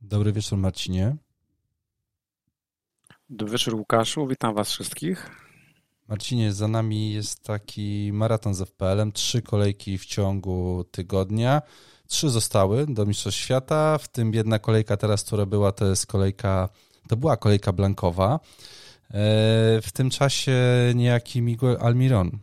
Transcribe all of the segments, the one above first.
Dobry wieczór, Marcinie. Dobry wieczór, Łukaszu. Witam Was wszystkich. Marcinie, za nami jest taki maraton z FPL-em. Trzy kolejki w ciągu tygodnia. Trzy zostały do Mistrzostw Świata, w tym jedna kolejka teraz, która była, to jest kolejka, to była kolejka blankowa. E, w tym czasie niejaki Miguel Almiron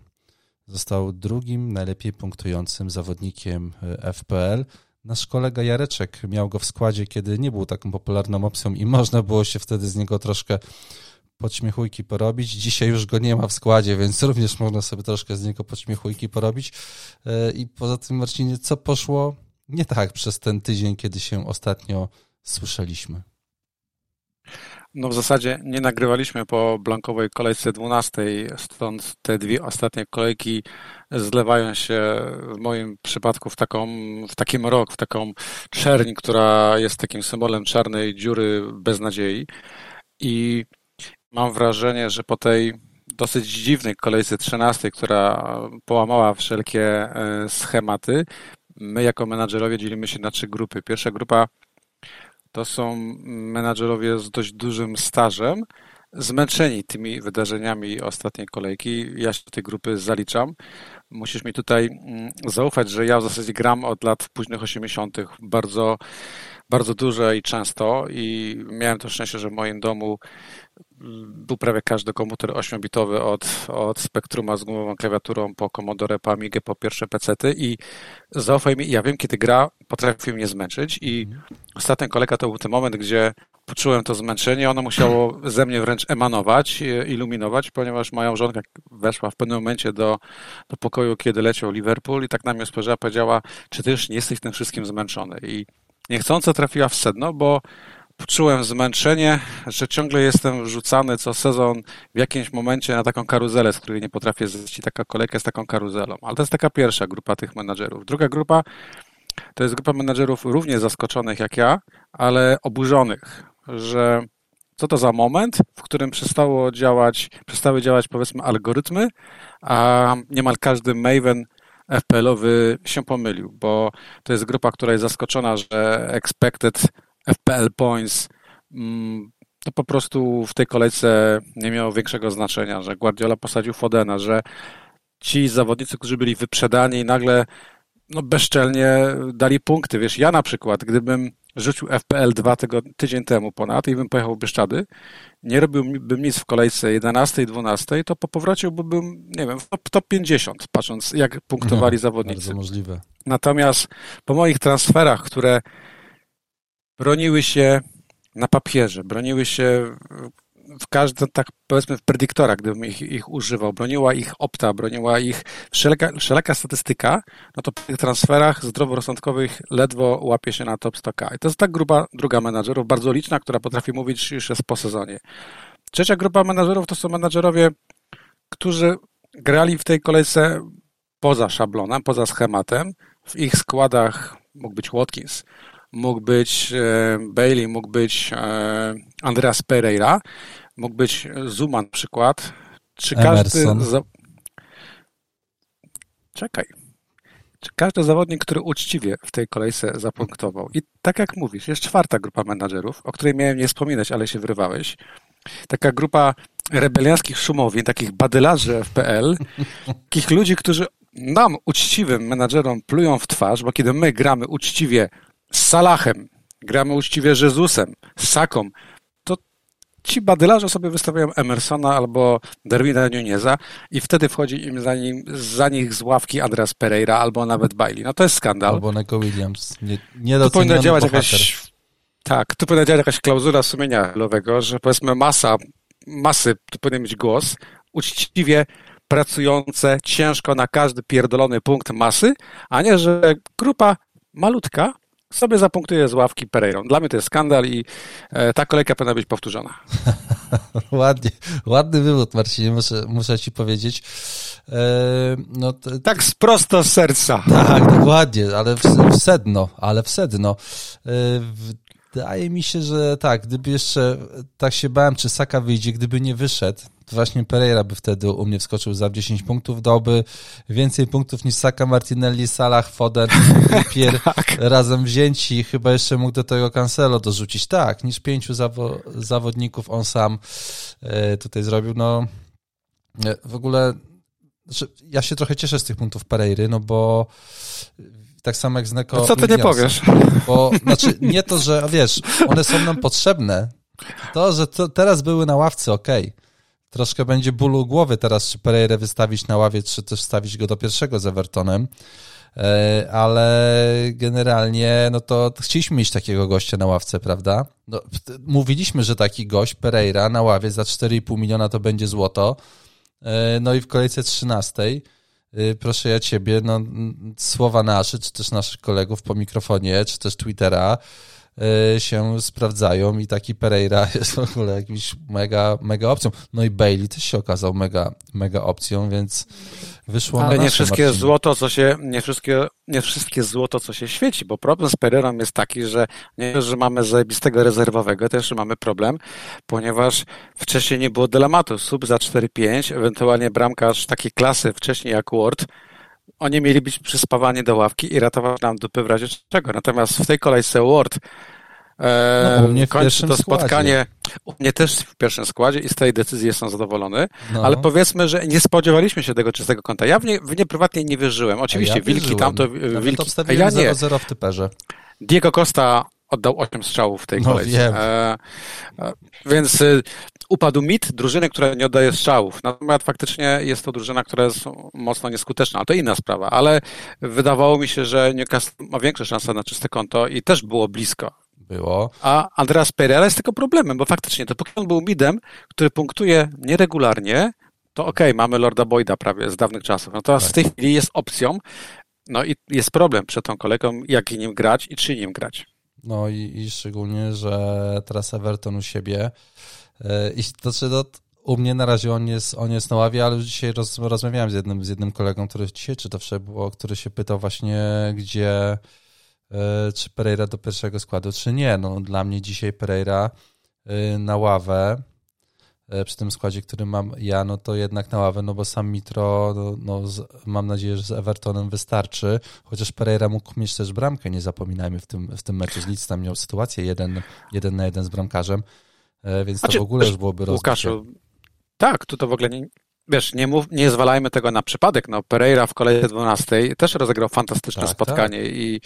został drugim najlepiej punktującym zawodnikiem e, FPL. Nasz kolega Jareczek miał go w składzie, kiedy nie był taką popularną opcją i można było się wtedy z niego troszkę podśmiechujki porobić. Dzisiaj już go nie ma w składzie, więc również można sobie troszkę z niego podśmiechujki porobić. E, I poza tym, Marcinie, co poszło nie tak przez ten tydzień, kiedy się ostatnio słyszeliśmy? No w zasadzie nie nagrywaliśmy po blankowej kolejce 12, stąd te dwie ostatnie kolejki zlewają się w moim przypadku w, taką, w taki mrok, w taką czerń, która jest takim symbolem czarnej dziury bez nadziei. I mam wrażenie, że po tej dosyć dziwnej kolejce 13, która połamała wszelkie e, schematy, my jako menadżerowie dzielimy się na trzy grupy. Pierwsza grupa to są menadżerowie z dość dużym stażem, zmęczeni tymi wydarzeniami ostatniej kolejki. Ja się do tej grupy zaliczam. Musisz mi tutaj mm, zaufać, że ja w zasadzie gram od lat późnych 80. bardzo, bardzo dużo i często i miałem to szczęście, że w moim domu był prawie każdy komputer 8-bitowy od, od Spectruma z gumową klawiaturą po Commodore, po Amigę, po pierwsze pecety i zaufaj mi, ja wiem, kiedy gra potrafi mnie zmęczyć i mhm. ostatnia kolejka to był ten moment, gdzie poczułem to zmęczenie, ono musiało ze mnie wręcz emanować, iluminować, ponieważ moja małżonka weszła w pewnym momencie do, do pokoju, kiedy leciał Liverpool i tak na mnie spojrzała, powiedziała, czy ty już nie jesteś tym wszystkim zmęczony i niechcąco trafiła w sedno, bo Poczułem zmęczenie, że ciągle jestem wrzucany co sezon w jakimś momencie na taką karuzelę, z której nie potrafię zejść. I taka kolejka z taką karuzelą. Ale to jest taka pierwsza grupa tych menadżerów. Druga grupa to jest grupa menadżerów równie zaskoczonych jak ja, ale oburzonych, że co to za moment, w którym przestało działać, przestały działać powiedzmy algorytmy, a niemal każdy Maven FPL-owy się pomylił, bo to jest grupa, która jest zaskoczona, że expected FPL points mm, to po prostu w tej kolejce nie miało większego znaczenia, że Guardiola posadził Fodena, że ci zawodnicy, którzy byli wyprzedani nagle no bezczelnie dali punkty. Wiesz, ja na przykład, gdybym rzucił FPL dwa tydzień temu ponad i bym pojechał w Bieszczady, nie robiłbym nic w kolejce 11 i 12, to po powrocie byłbym, nie wiem, w top, top 50, patrząc jak punktowali no, zawodnicy. Bardzo możliwe. Natomiast po moich transferach, które broniły się na papierze, broniły się w każdym, tak powiedzmy w predyktorach, gdybym ich, ich używał, broniła ich opta, broniła ich wszelaka, wszelaka statystyka, no to w tych transferach zdroworozsądkowych ledwo łapie się na top 100k. I to jest tak gruba druga menadżerów, bardzo liczna, która potrafi mówić już jest po sezonie. Trzecia grupa menadżerów to są menadżerowie, którzy grali w tej kolejce poza szablonem, poza schematem. W ich składach mógł być Watkins, mógł być e, Bailey, mógł być e, Andreas Pereira, mógł być Zuma na przykład. Czy każdy. Za... Czekaj. Czy każdy zawodnik, który uczciwie w tej kolejce zapunktował. I tak jak mówisz, jest czwarta grupa menadżerów, o której miałem nie wspominać, ale się wyrywałeś. Taka grupa rebelianckich szumowień, takich badylarzy FPL, takich ludzi, którzy nam, uczciwym menadżerom, plują w twarz, bo kiedy my gramy uczciwie z Salahem, gramy uczciwie Jezusem, z Saką, to ci badylarze sobie wystawiają Emersona albo Darwina Nuneza i wtedy wchodzi im za, nim, za nich z ławki Andreas Pereira albo nawet Bailey. No to jest skandal. Albo Neko Williams. Nie, nie tu powinna działać jakaś tak, tu powinna działać jakaś klauzula sumienia lowego, że powiedzmy masa, masy, tu powinien mieć głos, uczciwie pracujące ciężko na każdy pierdolony punkt masy, a nie, że grupa malutka sobie zapunktuje z ławki Pereirą. Dla mnie to jest skandal i e, ta kolejka powinna być powtórzona. Ładnie, ładny wywód, Marcinie, muszę, muszę ci powiedzieć. E, no, to, tak prosto z serca. Tak, dokładnie, ale w, w sedno, ale w sedno. E, wydaje mi się, że tak, gdyby jeszcze tak się bałem, czy Saka wyjdzie, gdyby nie wyszedł, właśnie Pereira by wtedy u mnie wskoczył za 10 punktów, dałby więcej punktów niż Saka, Martinelli, Salah, Foden, Pier tak. razem wzięci. Chyba jeszcze mógł do tego Cancelo dorzucić. Tak, niż pięciu zawo zawodników on sam e, tutaj zrobił. No e, w ogóle znaczy, ja się trochę cieszę z tych punktów Pereiry, no bo tak samo jak z Neko. To co ty nie powiesz? Bo, znaczy, nie to, że wiesz, one są nam potrzebne. To, że to teraz były na ławce, okej. Okay. Troszkę będzie bólu głowy teraz, czy Pereira wystawić na ławie, czy też wstawić go do pierwszego z Evertonem. E, ale generalnie, no to chcieliśmy mieć takiego gościa na ławce, prawda? No, mówiliśmy, że taki gość, Pereira, na ławie za 4,5 miliona to będzie złoto. E, no i w kolejce 13 Y, proszę ja ciebie, no, słowa nasze, czy też naszych kolegów po mikrofonie, czy też Twittera się sprawdzają i taki Pereira jest w ogóle jakimś mega, mega opcją. No i Bailey też się okazał mega, mega opcją, więc wyszło Ale na nie wszystkie złoto, co się, nie wszystkie, nie wszystkie złoto, co się świeci, bo problem z Pereirą jest taki, że nie że mamy zajebistego rezerwowego, też mamy problem, ponieważ wcześniej nie było dylematu. Sub za 4-5, ewentualnie bramkarz takiej klasy wcześniej jak Ward, oni mieli być przyspawani do ławki i ratować nam dupy w razie czego. Natomiast w tej kolejce Ward no, mnie w kończy to spotkanie. Składzie. U mnie też w pierwszym składzie i z tej decyzji jestem zadowolony, no. ale powiedzmy, że nie spodziewaliśmy się tego czystego kąta. Ja w nie, w nie prywatnie nie wierzyłem. Oczywiście, ja wilki tam to wilki. To ja nie. 0 w typerze. Diego Costa oddał 8 strzałów w tej no, kolejce. E, e, więc y, upadł mit drużyny, która nie oddaje strzałów. Natomiast faktycznie jest to drużyna, która jest mocno nieskuteczna, ale to inna sprawa. Ale wydawało mi się, że Newcastle ma większe szanse na czyste konto i też było blisko było. A Andreas Pereira jest tylko problemem, bo faktycznie to póki on był midem, który punktuje nieregularnie, to okej, okay, mamy Lorda Boyda prawie z dawnych czasów. Natomiast tak. w tej chwili jest opcją, no i jest problem przed tą kolegą, jak nim grać i czy nim grać. No i, i szczególnie, że teraz Everton u siebie e, i to, czy to u mnie na razie on jest, on jest na ławie, ale już dzisiaj roz, rozmawiałem z jednym, z jednym kolegą, który dzisiaj, czy to było, który się pytał właśnie, gdzie E, czy Pereira do pierwszego składu, czy nie. No, dla mnie dzisiaj Pereira e, na ławę przy tym składzie, który mam ja, no to jednak na ławę, no bo sam Mitro, no, no z, mam nadzieję, że z Evertonem wystarczy, chociaż Pereira mógł mieć też bramkę, nie zapominajmy w tym, w tym meczu z Leeds, tam miał sytuację jeden, jeden na jeden z bramkarzem, więc to znaczy, w ogóle już byłoby rozbicie. Łukaszu, tak, tu to w ogóle nie, Wiesz, nie, mów, nie zwalajmy tego na przypadek. No, Pereira w kolejce 12 też rozegrał fantastyczne tak, spotkanie tak. I,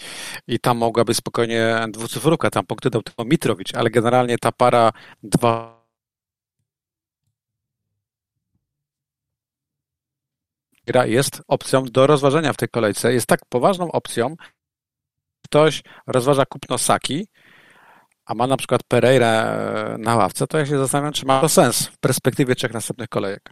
i tam mogłaby spokojnie dwucyfrówka, tam punkty dał tylko Mitrowicz, ale generalnie ta para dwa gra jest opcją do rozważenia w tej kolejce. Jest tak poważną opcją, ktoś rozważa kupno Saki, a ma na przykład Pereira na ławce, to ja się zastanawiam, czy ma to sens w perspektywie trzech następnych kolejek.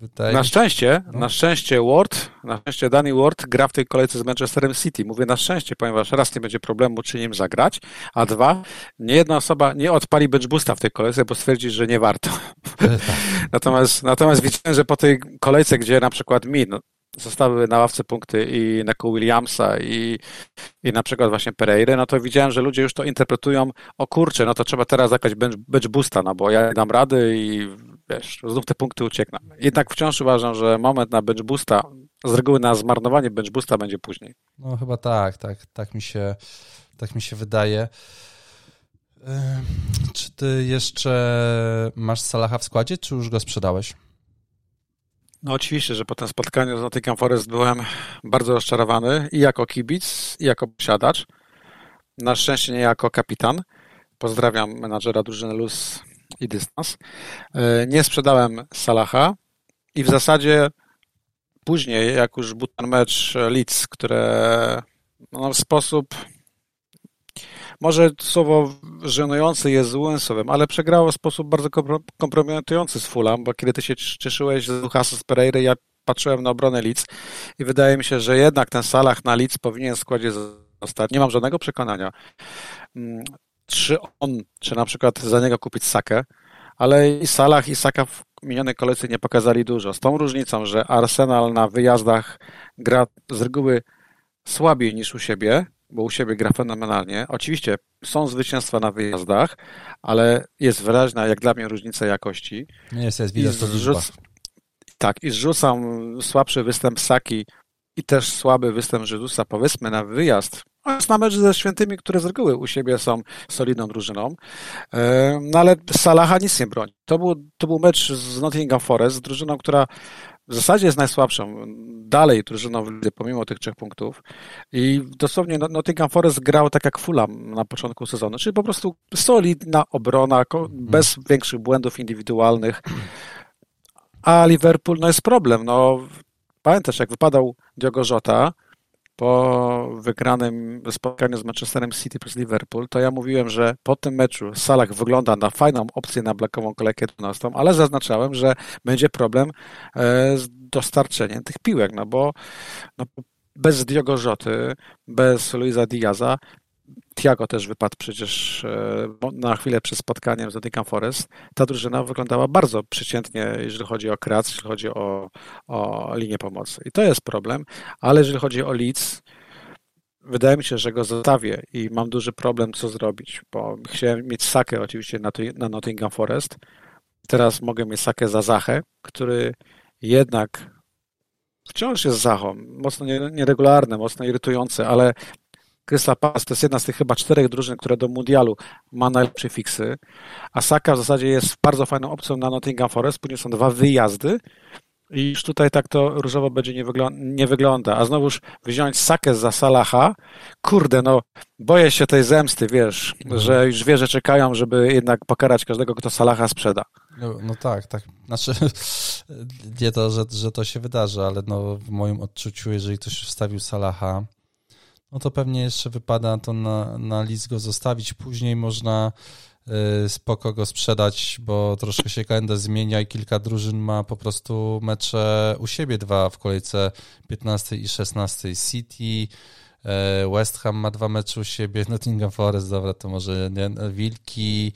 Wydaje na szczęście, no. na szczęście Ward, na szczęście Danny Ward gra w tej kolejce z Manchesterem City. Mówię na szczęście, ponieważ raz nie będzie problemu, czy nim zagrać, a dwa, nie jedna osoba nie odpali bench boosta w tej kolejce, bo stwierdzi, że nie warto. Tak. natomiast, natomiast widziałem, że po tej kolejce, gdzie na przykład mi, no, zostały na ławce punkty i Neko Williamsa i, i na przykład właśnie Pereira, no to widziałem, że ludzie już to interpretują, o kurczę, no to trzeba teraz zagrać bench, bench boosta, no bo ja dam rady i wiesz, znów te punkty uciekną. Jednak wciąż uważam, że moment na bench boosta, z reguły na zmarnowanie bench boosta będzie później. No chyba tak, tak, tak mi się, tak mi się wydaje. Czy ty jeszcze masz Salaha w składzie, czy już go sprzedałeś? No oczywiście, że po tym spotkaniu z Nottingham Forest byłem bardzo rozczarowany i jako kibic, i jako posiadacz. Na szczęście nie jako kapitan. Pozdrawiam menadżera drużyny Luz i dystans. E, nie sprzedałem Salaha i w zasadzie później, jak już był ten mecz Leeds, które no, w sposób może słowo żenujący jest złym słowem, ale przegrało w sposób bardzo kompromitujący z Fulham, bo kiedy ty się cieszyłeś z Luchasa z Pereira, ja patrzyłem na obronę Leeds i wydaje mi się, że jednak ten Salah na Leeds powinien w składzie zostać. Nie mam żadnego przekonania, mm, czy on, czy na przykład za niego kupić Sakę, ale i Salah i Saka w minionej kolejce nie pokazali dużo. Z tą różnicą, że Arsenal na wyjazdach gra z reguły słabiej niż u siebie, bo u siebie gra fenomenalnie. Oczywiście są zwycięstwa na wyjazdach, ale jest wyraźna, jak dla mnie, różnica jakości. Nie jest, jest widać to zrzuc... Tak, i zrzucam słabszy występ Saki i też słaby występ Żydusa, powiedzmy, na wyjazd. Oraz na mecz ze Świętymi, które z reguły u siebie są solidną drużyną. No ale Salaha nic nie broni. To był, to był mecz z Nottingham Forest, z drużyną, która w zasadzie jest najsłabszą. Dalej drużyną w lidze, pomimo tych trzech punktów. I dosłownie Nottingham Forest grał tak jak Fulham na początku sezonu, czyli po prostu solidna obrona, mhm. bez większych błędów indywidualnych. A Liverpool, no jest problem. No, pamiętasz, jak wypadał Diogo Jota, po wygranym spotkaniu z Manchesterem City przez Liverpool, to ja mówiłem, że po tym meczu Salah wygląda na fajną opcję na blokową kolejkę 12, ale zaznaczałem, że będzie problem e, z dostarczeniem tych piłek, no bo no, bez Diogo Rzoty, bez Luisa Diaza Tiago też wypadł przecież e, na chwilę przed spotkaniem z Nottingham Forest. Ta drużyna wyglądała bardzo przeciętnie, jeżeli chodzi o kreację, jeżeli chodzi o, o linię pomocy. I to jest problem, ale jeżeli chodzi o Leeds, wydaje mi się, że go zostawię i mam duży problem, co zrobić, bo chciałem mieć Sakę oczywiście na, na Nottingham Forest. Teraz mogę mieć Sakę za Zachę, który jednak wciąż jest Zachą, mocno nieregularny, mocno irytujący, ale Crystal Palace to jest jedna z tych chyba czterech drużyn, które do mundialu ma najlepsze fiksy, a Saka w zasadzie jest bardzo fajną opcją na Nottingham Forest, później są dwa wyjazdy i już tutaj tak to różowo będzie nie, nie wygląda. A znowuż wziąć Sakę za Salaha, kurde, no boję się tej zemsty, wiesz, mhm. że już wie, że czekają, żeby jednak pokarać każdego, kto Salaha sprzeda. No, no tak, tak. Znaczy, nie to, że, że to się wydarzy, ale no, w moim odczuciu, jeżeli ktoś wstawił Salaha, no to pewnie jeszcze wypada to na, na list go zostawić. Później można y, spoko go sprzedać, bo troszkę się kalendarz zmienia i kilka drużyn ma po prostu mecze u siebie dwa w kolejce 15 i 16 City. Y, West Ham ma dwa mecze u siebie, Nottingham Forest, dobra, to może nie, Wilki,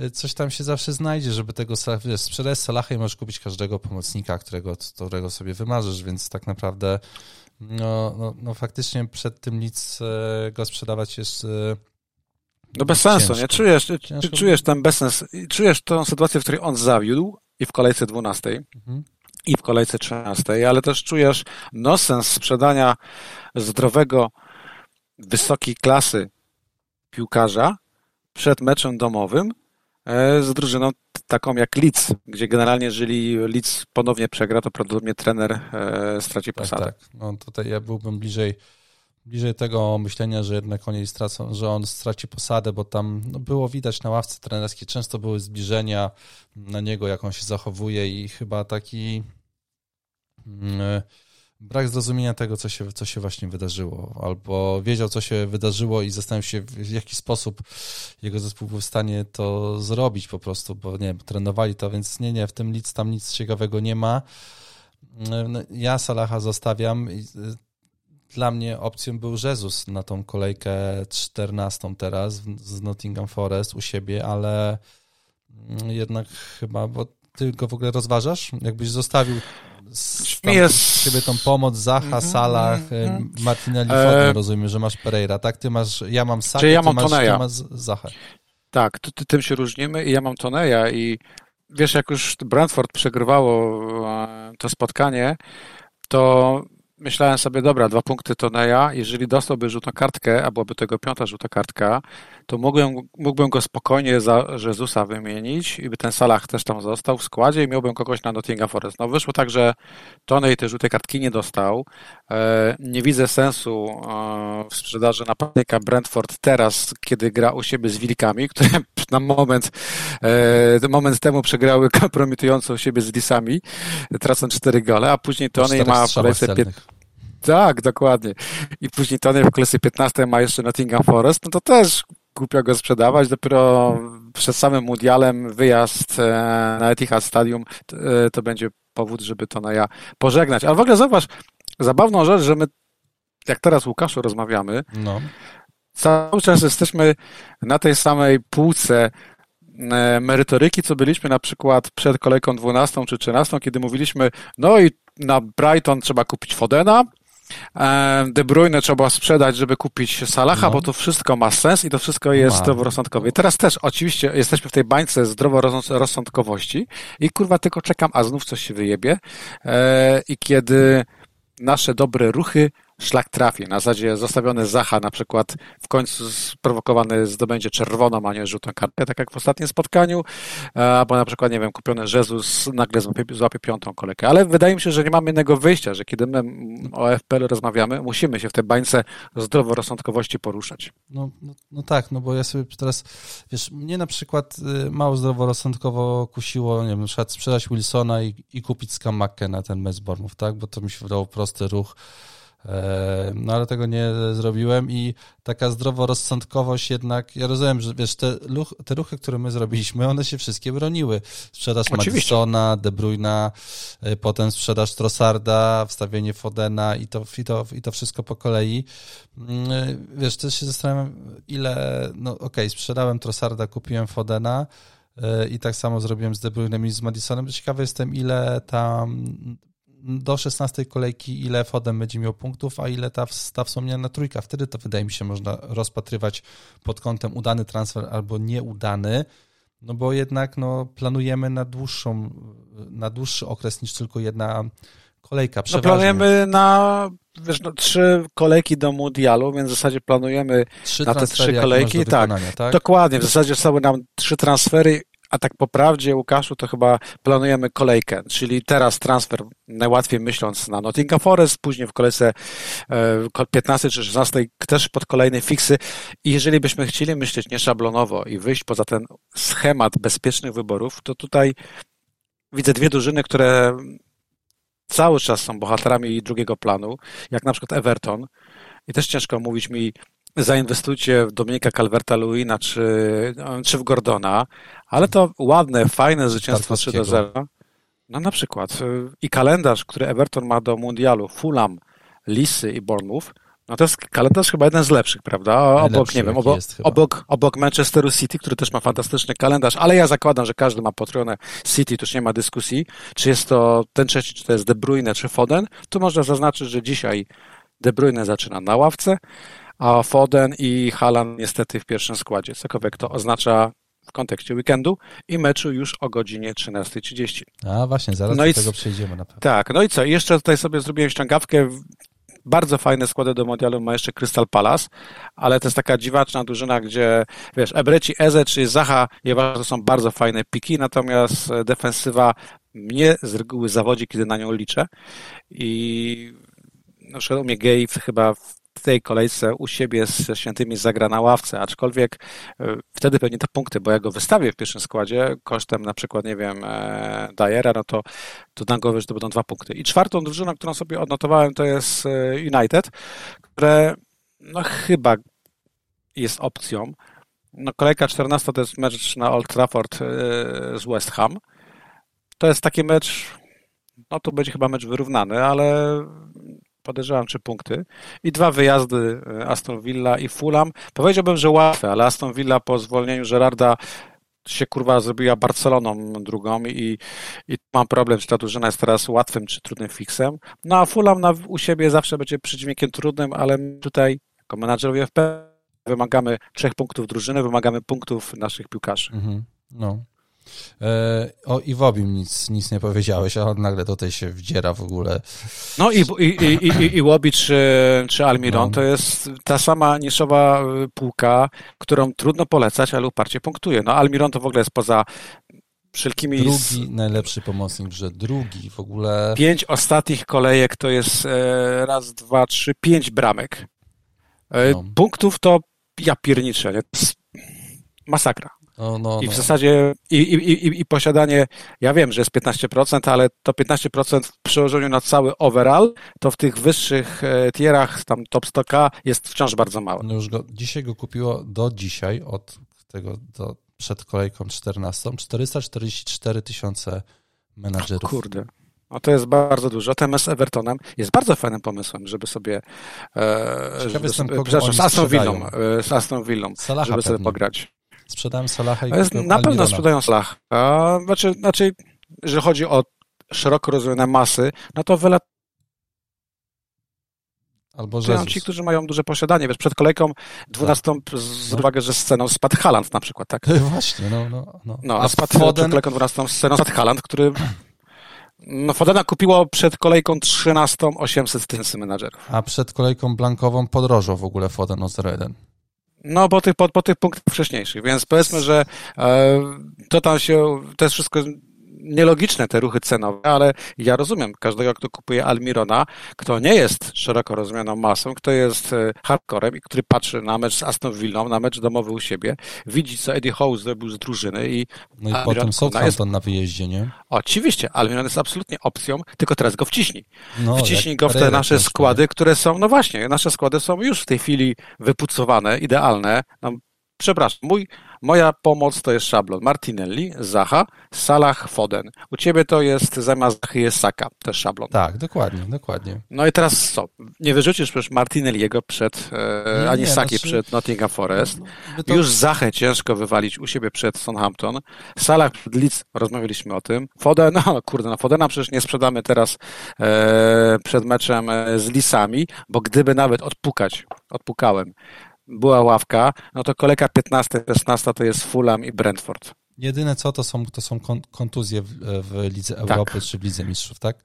y, coś tam się zawsze znajdzie, żeby tego sprzedać Salaha i możesz kupić każdego pomocnika, którego, którego sobie wymarzysz, więc tak naprawdę no, no, no faktycznie przed tym nic e, go sprzedawać jest. E, no bez sensu, ciężko. nie? Czujesz, ciężko. czujesz ten bezsens, czujesz tą sytuację, w której on zawiódł i w kolejce 12 mhm. i w kolejce 13, ale też czujesz no sens sprzedania zdrowego, wysokiej klasy piłkarza przed meczem domowym z drużyną taką jak Leeds, gdzie generalnie jeżeli Leeds ponownie przegra, to prawdopodobnie trener e, straci tak, posadę. Tak, tak. No tutaj ja byłbym bliżej bliżej tego myślenia, że jednak oni stracą, że on straci posadę, bo tam no, było widać na ławce trenerskiej, często były zbliżenia na niego, jak on się zachowuje i chyba taki mm, brak zrozumienia tego, co się, co się właśnie wydarzyło, albo wiedział, co się wydarzyło i zastanawiał się, w jaki sposób jego zespół był w stanie to zrobić po prostu, bo nie wiem, trenowali to, więc nie, nie, w tym nic tam nic ciekawego nie ma. No, ja Salaha zostawiam. Dla mnie opcją był Jezus na tą kolejkę 14 teraz z Nottingham Forest u siebie, ale jednak chyba, bo ty go w ogóle rozważasz? Jakbyś zostawił tam jest... siebie tą pomoc, Zacha, mm -hmm, Salah, mm -hmm. Martinelli, e... rozumiem, że masz Pereira, tak? Ty masz, ja mam Sakę, ja mam ty, masz, ty masz Zachę. Tak, ty, ty, tym się różnimy i ja mam Toneja i wiesz, jak już Brentford przegrywało e, to spotkanie, to myślałem sobie, dobra, dwa punkty Toneja, jeżeli dostałby rzutną kartkę, a byłaby tego piąta żółta kartka, to mógłbym, mógłbym go spokojnie za Jezusa wymienić i by ten Salah też tam został w składzie i miałbym kogoś na Nottingham Forest. No wyszło tak, że Tonej tej żółtej kartki nie dostał. E, nie widzę sensu e, w sprzedaży napastnika Brentford teraz, kiedy gra u siebie z Wilkami, które na moment, e, moment temu przegrały kompromitująco u siebie z Lisami, tracąc cztery gole, a później Tonej ma w kolejce 5 tak, dokładnie. I później Tony w klasy 15 ma jeszcze Nottingham Forest, no to też głupio go sprzedawać. Dopiero przed samym mundialem wyjazd e, na Etihad Stadium to, e, to będzie powód, żeby to ja pożegnać. Ale w ogóle zauważ, zabawną rzecz, że my jak teraz Łukaszu rozmawiamy, no. cały czas jesteśmy na tej samej półce e, merytoryki, co byliśmy na przykład przed kolejką 12 czy 13, kiedy mówiliśmy, no i na Brighton trzeba kupić Fodena, De Bruyne trzeba sprzedać, żeby kupić Salaha, no. bo to wszystko ma sens i to wszystko jest zdroworozsądkowe. I teraz też oczywiście jesteśmy w tej bańce zdroworozsądkowości i kurwa tylko czekam, a znów coś się wyjebie e, i kiedy nasze dobre ruchy szlak trafi. Na zasadzie zostawiony Zacha na przykład w końcu sprowokowany zdobędzie czerwoną, a nie żółtą kartkę, tak jak w ostatnim spotkaniu, e, albo na przykład, nie wiem, kupiony Jezus nagle złapie, złapie piątą kolejkę. Ale wydaje mi się, że nie mamy innego wyjścia, że kiedy my o FPL rozmawiamy, musimy się w tej bańce zdroworozsądkowości poruszać. No, no, no, tak, no bo ja sobie teraz, wiesz, mnie na przykład y, mało zdroworozsądkowo kusiło, nie wiem, na przykład sprzedać Wilsona i, i kupić Skamakę na ten mecz Bormów, tak, bo to mi się wydało prosty ruch, E, no ale tego nie zrobiłem i taka zdroworozsądkowość jednak, ja rozumiem, że wiesz, te, luch, te ruchy, które my zrobiliśmy, one się wszystkie broniły. Sprzedaż Madisona, De Bruyna, e, potem sprzedaż Trossarda, wstawienie Fodena i to, i, to, i to wszystko po kolei. Mm, e, wiesz, też się zastanawiam, ile, no okej, okay, sprzedałem Trossarda, kupiłem Fodena, i tak samo zrobiłem z De Bruynem i z Madisonem. Ciekawy jestem, ile tam do 16 kolejki, ile Fodem będzie miał punktów, a ile ta, ta wspomniana trójka. Wtedy to wydaje mi się można rozpatrywać pod kątem udany transfer albo nieudany, no bo jednak no, planujemy na dłuższą, na dłuższy okres niż tylko jedna kolejka. No planujemy na wiesz, no, trzy kolejki do mundialu, więc w zasadzie planujemy trzy na te trzy kolejki. Tak, tak, dokładnie. W zasadzie są nam trzy transfery a tak po prawdzie, Łukaszu, to chyba planujemy kolejkę, czyli teraz transfer, najłatwiej myśląc na Nottingham Forest, później w kolejce 15 e, czy 16 też pod kolejne fiksy. I jeżeli byśmy chcieli myśleć nieszablonowo i wyjść poza ten schemat bezpiecznych wyborów, to tutaj widzę dwie drużyny, które cały czas są bohaterami drugiego planu, jak na przykład Everton. I też ciężko mówić mi, zainwestujcie w Dominika Calverta-Lewina czy, czy w Gordona, ale to ładne, fajne zwycięstwo 3 do 0. No na przykład i kalendarz, który Everton ma do mundialu, Fulham, Lisy i Bournemouth, no to jest kalendarz chyba jeden z lepszych, prawda? Obok, nie wiem, obok, obok, obok Manchesteru City, który też ma fantastyczny kalendarz, ale ja zakładam, że każdy ma Patronę City, to już nie ma dyskusji, czy jest to ten trzeci, czy to jest De Bruyne, czy Foden. Tu można zaznaczyć, że dzisiaj De Bruyne zaczyna na ławce, a Foden i Haaland niestety w pierwszym składzie, cokolwiek to oznacza w kontekście weekendu i meczu już o godzinie 13.30. A właśnie, zaraz no do tego przejdziemy na pewno. Tak, no i co? Jeszcze tutaj sobie zrobiłem ściągawkę. Bardzo fajne składy do modelu ma jeszcze Crystal Palace, ale to jest taka dziwaczna drużyna, gdzie wiesz, Ebreci, Eze czy Zaha, to są bardzo fajne piki, natomiast defensywa mnie z reguły zawodzi, kiedy na nią liczę i u mnie Gay chyba w tej kolejce u siebie ze świętymi zagra na ławce, aczkolwiek e, wtedy pewnie te punkty, bo ja go wystawię w pierwszym składzie kosztem na przykład, nie wiem, e, Dyera, no to, to głowę, że to będą dwa punkty. I czwartą drużyną, którą sobie odnotowałem, to jest e, United, które no chyba jest opcją. No kolejka 14 to jest mecz na Old Trafford z West Ham. To jest taki mecz, no to będzie chyba mecz wyrównany, ale podejrzewam trzy punkty i dwa wyjazdy e, Aston Villa i Fulham. Powiedziałbym, że łatwe, ale Aston Villa po zwolnieniu Gerarda się kurwa zrobiła Barceloną drugą i, i mam problem, czy ta drużyna jest teraz łatwym czy trudnym fixem. No a Fulham na, u siebie zawsze będzie przydźwiękiem trudnym, ale tutaj jako menadżerowie FP wymagamy trzech punktów drużyny, wymagamy punktów naszych piłkarzy. Mhm. No. E, o Iwobim nic, nic nie powiedziałeś, a on nagle tutaj się wdziera w ogóle. No i, i, i, i, i Łobi czy, czy Almiron no. to jest ta sama niszowa e, półka, którą trudno polecać, ale uparcie punktuje. No Almiron to w ogóle jest poza wszelkimi... Drugi najlepszy pomocnik, że drugi w ogóle... Pięć ostatnich kolejek to jest e, raz, dwa, trzy, pięć bramek. No. Punktów to ja pierniczę, masakra. No, no, I w no. zasadzie i, i, i, i, posiadanie, ja wiem, że jest 15%, ale to 15% w przełożeniu na cały overall, to w tych wyższych e, tierach, tam top 100k jest wciąż bardzo małe. No już go, dzisiaj go kupiło do dzisiaj, od tego do, przed kolejką 14, 444 tysiące menadżerów. Kurde. No to jest bardzo dużo. Z Evertonem jest bardzo fajnym pomysłem, żeby sobie e, żeby, jestem, z Aston Villą, e, z Aston Villą żeby sobie pograć. Sprzedałem Salaha i Na pewno sprzedają Salaha. Znaczy, znaczy, jeżeli chodzi o szeroko rozumiane masy, no to wyle Albo Kupują ci, którzy mają duże posiadanie. Wiesz, przed kolejką 12 tak. z uwagę, że sceną spadł Haland na przykład, tak? Właśnie, no, no. No, no a, a spadł Foden... przed kolejką 12 sceną spadł Haland, który no, Fodena kupiło przed kolejką 13 800 tysięcy menadżerów. A przed kolejką blankową podrożał w ogóle Foden o 0,1. No, po tych, po, po tych punktach wcześniejszych, więc powiedzmy, że e, to tam się, to jest wszystko nielogiczne te ruchy cenowe, ale ja rozumiem każdego, kto kupuje Almirona, kto nie jest szeroko rozumianą masą, kto jest e, hardcorem i który patrzy na mecz z Aston Villą, na mecz domowy u siebie, widzi, co Eddie Howe zrobił z drużyny i No i Almiron potem Southampton jest... na wyjeździe, nie? Oczywiście, Almiron jest absolutnie opcją, tylko teraz go wciśnij. No, wciśnij go w te nasze składy, które są, no właśnie, nasze składy są już w tej chwili wypucowane, idealne. No, przepraszam, mój Moja pomoc to jest szablon Martinelli, Zaha, Salah, Foden. U ciebie to jest zamiast Zachy jest Saka, też szablon. Tak, dokładnie, dokładnie. No i teraz co? Nie wyrzucisz przecież Martinelliego przed, e, nie, ani nie, Saki znaczy... przed Nottingham Forest. No, no to... Już Zachę ciężko wywalić u siebie przed Southampton. Salah przed Leeds, rozmawialiśmy o tym. Foden, no kurde, no Fodena przecież nie sprzedamy teraz e, przed meczem e, z Lisami, bo gdyby nawet odpukać, odpukałem, była ławka, no to kolejka 15-16 to jest Fulham i Brentford. Jedyne co to są, to są kontuzje w, w Lidze tak. Europy czy w Lidze Mistrzów, tak?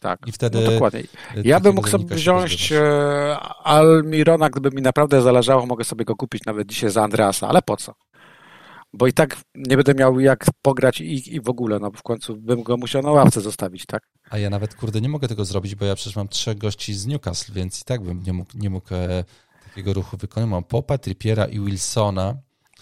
Tak, I wtedy no dokładnie. Ja bym mógł sobie wziąć e, Almirona, gdyby mi naprawdę zależało, mogę sobie go kupić nawet dzisiaj za Andreasa, ale po co? Bo i tak nie będę miał jak pograć i, i w ogóle, no w końcu bym go musiał na ławce zostawić, tak? A ja nawet, kurde, nie mogę tego zrobić, bo ja przecież mam trzech gości z Newcastle, więc i tak bym nie mógł, nie mógł e, takiego ruchu wykonał. Mam Popa, Trippiera i Wilsona.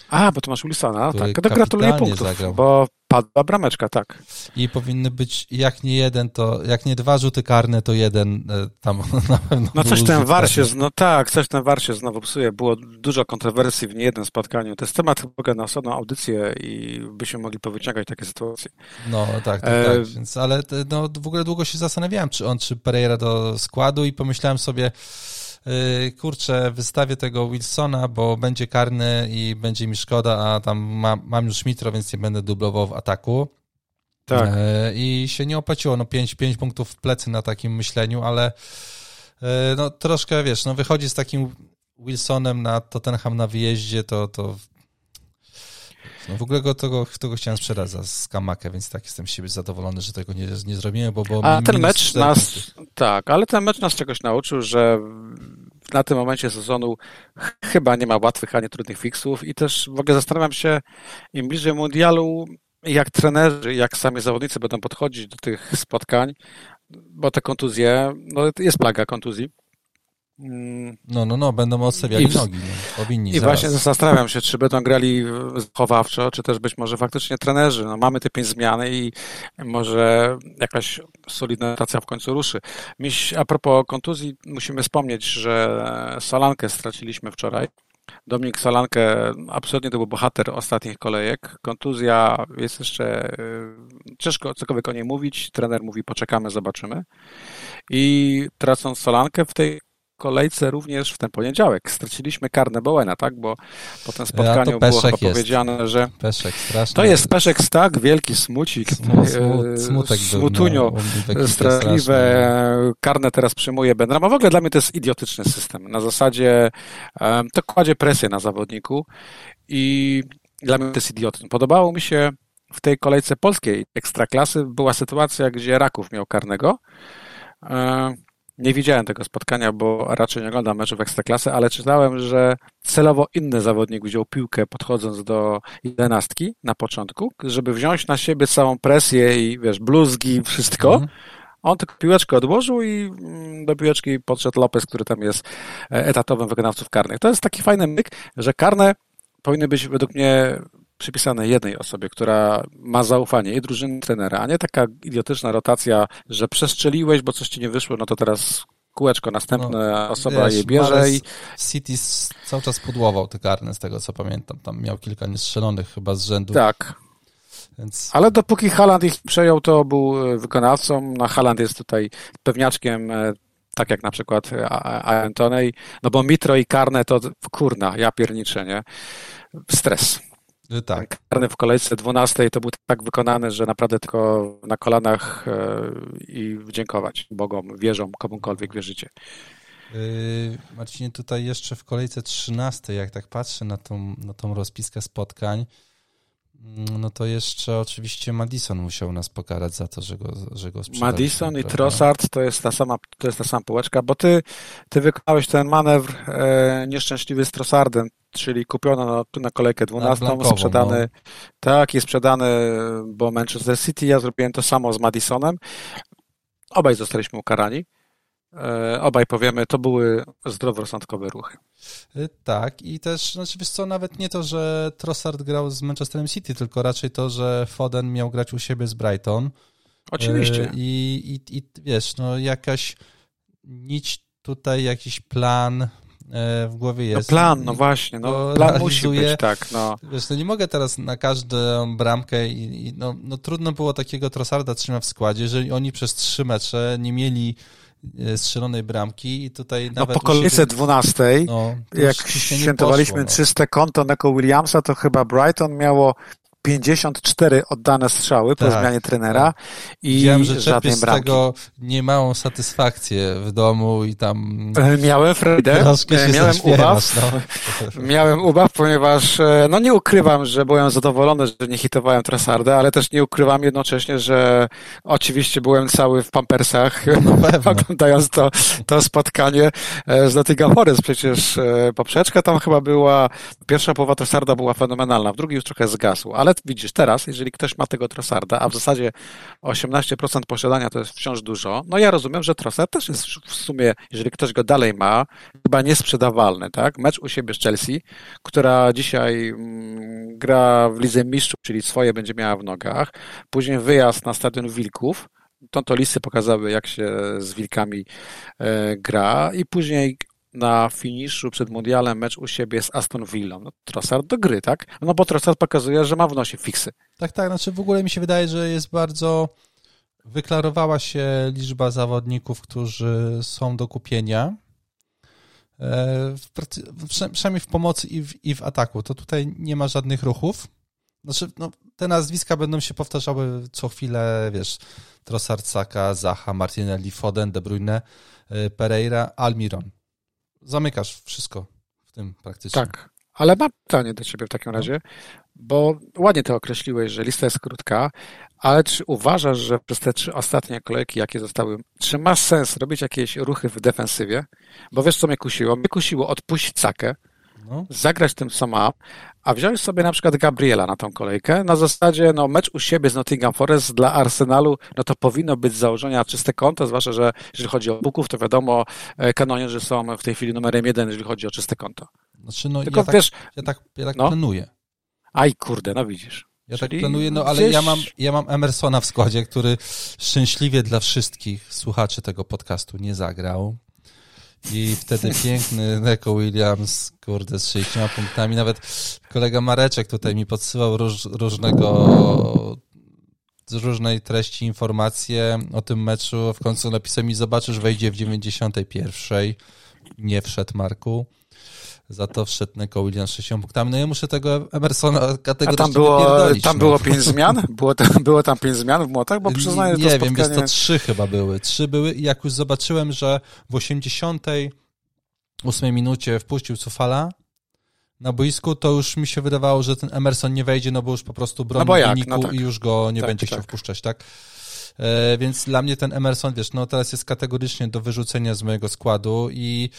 A, bo to masz Wilsona, tak. To gratuluję punktów, zagrał. bo padła brameczka, tak. I powinny być, jak nie jeden, to, jak nie dwa rzuty karne, to jeden e, tam na pewno. No coś ten war się, no tak, coś ten war się znowu psuje. Było dużo kontrowersji w niejednym spotkaniu. To jest temat chyba na osobną audycję i byśmy mogli powyciągać takie sytuacje. No tak, tak, e... tak. Więc, ale no, w ogóle długo się zastanawiałem, czy on, czy Pereira do składu i pomyślałem sobie, kurczę, wystawię tego Wilsona, bo będzie karny i będzie mi szkoda, a tam mam, mam już Mitro, więc nie będę dublował w ataku. Tak. Y, I się nie opłaciło, no 5, 5 punktów w plecy na takim myśleniu, ale y, no troszkę, wiesz, no wychodzi z takim Wilsonem na Tottenham na wyjeździe, to, to no w ogóle go, tego, tego chciałem sprzedać za skamakę, więc tak jestem z siebie zadowolony, że tego nie, nie zrobiłem, bo... bo A ten mecz nas... Tak, ale ten mecz nas czegoś nauczył, że na tym momencie sezonu chyba nie ma łatwych ani trudnych fixów i też w ogóle zastanawiam się, im bliżej mundialu, jak trenerzy, jak sami zawodnicy będą podchodzić do tych spotkań, bo te kontuzje, no jest plaga kontuzji, no, no, no, będą odstawiali I, nogi. No, powinni. I zaraz. właśnie zastanawiam się, czy będą grali chowawczo, czy też być może faktycznie trenerzy. No, mamy te pięć zmiany i może jakaś solidna rotacja w końcu ruszy. Miś, a propos kontuzji, musimy wspomnieć, że Solankę straciliśmy wczoraj. Dominik Solankę absolutnie to był bohater ostatnich kolejek. Kontuzja jest jeszcze y, ciężko cokolwiek o niej mówić. Trener mówi poczekamy, zobaczymy. I tracąc Solankę w tej kolejce również w ten poniedziałek. Straciliśmy karne Bowena, tak? Bo po tym spotkaniu było chyba powiedziane, że peszek, straszny. to jest Peszek tak, wielki smucik, Smut, e, smutek smutunio, no, straszliwe. Karne teraz przyjmuje Benram. A w ogóle dla mnie to jest idiotyczny system. Na zasadzie to kładzie presję na zawodniku i dla mnie to jest idiotyzm. Podobało mi się w tej kolejce polskiej ekstraklasy była sytuacja, gdzie Raków miał karnego e, nie widziałem tego spotkania, bo raczej nie oglądam meczów Ekstraklasy, ale czytałem, że celowo inny zawodnik wziął piłkę podchodząc do jedenastki na początku, żeby wziąć na siebie całą presję i wiesz, bluzgi, wszystko. Mhm. On tylko piłeczkę odłożył i mm, do piłeczki podszedł Lopez, który tam jest e, etatowym wykonawców karnych. To jest taki fajny myk, że karne powinny być według mnie przypisane jednej osobie, która ma zaufanie i drużyny trenera, a nie taka idiotyczna rotacja, że przestrzeliłeś, bo coś ci nie wyszło, no to teraz kółeczko, następna no, osoba wiesz, je bierze i... City cały czas pudłował te karne, z tego co pamiętam. Tam miał kilka niestrzelonych chyba z rzędu. Tak. Więc... Ale dopóki Haland ich przejął, to był e, wykonawcą. No, Haland jest tutaj pewniaczkiem e, tak jak na przykład Antony, no bo Mitro i Karne to kurna, ja pierniczę, nie? Stres. Tak. Karny w kolejce 12 to był tak wykonany, że naprawdę tylko na kolanach e, i dziękować Bogom, wierzą, komukolwiek wierzycie. Yy, Marcinie, tutaj jeszcze w kolejce 13, jak tak patrzę na tą, na tą rozpiskę spotkań, no to jeszcze oczywiście Madison musiał nas pokarać za to, że go, że go Madison i Trossard to jest ta sama, to jest ta sama półeczka, bo ty, ty wykonałeś ten manewr e, nieszczęśliwy z Trossardem, czyli kupiona na, na kolejkę 12, sprzedany, no. tak, jest sprzedany, bo Manchester City, ja zrobiłem to samo z Madisonem. Obaj zostaliśmy ukarani. E, obaj powiemy, to były zdroworozsądkowe ruchy. E, tak, i też, znaczy wiesz co, nawet nie to, że Trossard grał z Manchesterem City, tylko raczej to, że Foden miał grać u siebie z Brighton. Oczywiście. E, I, i, i wiesz, no jakaś nić tutaj, jakiś plan w głowie no jest. No plan, no właśnie, no plan musi być, tak, no. Wiesz, no nie mogę teraz na każdą bramkę i, i no, no trudno było takiego Trossarda trzymać w składzie, jeżeli oni przez trzy mecze nie mieli strzelonej bramki i tutaj no, nawet... Po kolejce 12, no, jak świętowaliśmy poszło, no. 300 konto Neko Williamsa, to chyba Brighton miało 54 oddane strzały tak, po zmianie trenera i Widziałem, że żadnej z tego niemałą satysfakcję w domu i tam... E, miałem frajdę, e, miałem ubaw, no. miałem ubaw, ponieważ e, no nie ukrywam, że byłem zadowolony, że nie hitowałem Trasarda, ale też nie ukrywam jednocześnie, że oczywiście byłem cały w pampersach, no oglądając to, to spotkanie z Nottingham Forest. Przecież poprzeczka tam chyba była, pierwsza połowa Trasarda była fenomenalna, w drugiej już trochę zgasł, ale widzisz, teraz, jeżeli ktoś ma tego Trossarda, a w zasadzie 18% posiadania to jest wciąż dużo, no ja rozumiem, że Trossard też jest w sumie, jeżeli ktoś go dalej ma, chyba niesprzedawalny, tak? Mecz u siebie z Chelsea, która dzisiaj mm, gra w Lidze Mistrzów, czyli swoje będzie miała w nogach, później wyjazd na Stadion Wilków, to, to listy pokazały, jak się z Wilkami e, gra. I później na finiszu przed mundialem mecz u siebie z Aston Villą. No, Trossard do gry, tak? No bo Trossard pokazuje, że ma w nosie fiksy. Tak, tak. Znaczy w ogóle mi się wydaje, że jest bardzo... Wyklarowała się liczba zawodników, którzy są do kupienia. E, w, przynajmniej w pomocy i w, i w ataku. To tutaj nie ma żadnych ruchów. Znaczy, no, te nazwiska będą się powtarzały co chwilę, wiesz, Trossard, Saka, Zaha, Martinelli, Foden, De Bruyne, e, Pereira, Almiron zamykasz wszystko w tym praktycznie. Tak, ale mam pytanie do ciebie w takim razie, bo ładnie to określiłeś, że lista jest krótka, ale czy uważasz, że przez te trzy ostatnie kolejki, jakie zostały, czy ma sens robić jakieś ruchy w defensywie? Bo wiesz, co mnie kusiło? Mnie kusiło odpuścić Cakę, no. zagrać tym sama, a wziąć sobie na przykład Gabriela na tą kolejkę, na zasadzie, no mecz u siebie z Nottingham Forest dla Arsenalu, no to powinno być z założenia czyste konto, zwłaszcza, że jeżeli chodzi o Buków, to wiadomo, e, kanonierzy są w tej chwili numerem jeden, jeżeli chodzi o czyste konto. Znaczy, no Tylko ja, tak, wiesz, ja tak, ja tak no. planuję. Aj, kurde, no widzisz. Ja tak Czyli tak planuję, no ale gdzieś... ja, mam, ja mam Emersona w składzie, który szczęśliwie dla wszystkich słuchaczy tego podcastu nie zagrał. I wtedy piękny Neko Williams, kurde, z 60 punktami. Nawet kolega Mareczek tutaj mi podsyłał róż, różnego z różnej treści informacje o tym meczu. W końcu napisał mi, zobaczysz, wejdzie w 91. Nie wszedł Marku. Za to wszedł Neko Williams 60 punktami. No ja muszę tego Emersona kategorycznie A tam było, tam no. było pięć zmian? Było tam, było tam pięć zmian w młotach? Bo przyznaję, Nie, to wiem, jest to trzy chyba były. Trzy były i jak już zobaczyłem, że w 88 minucie wpuścił Cufala na boisku, to już mi się wydawało, że ten Emerson nie wejdzie, no bo już po prostu broni no wyniku no tak. i już go nie tak, będzie tak. chciał wpuszczać, tak? E, więc dla mnie ten Emerson, wiesz, no teraz jest kategorycznie do wyrzucenia z mojego składu i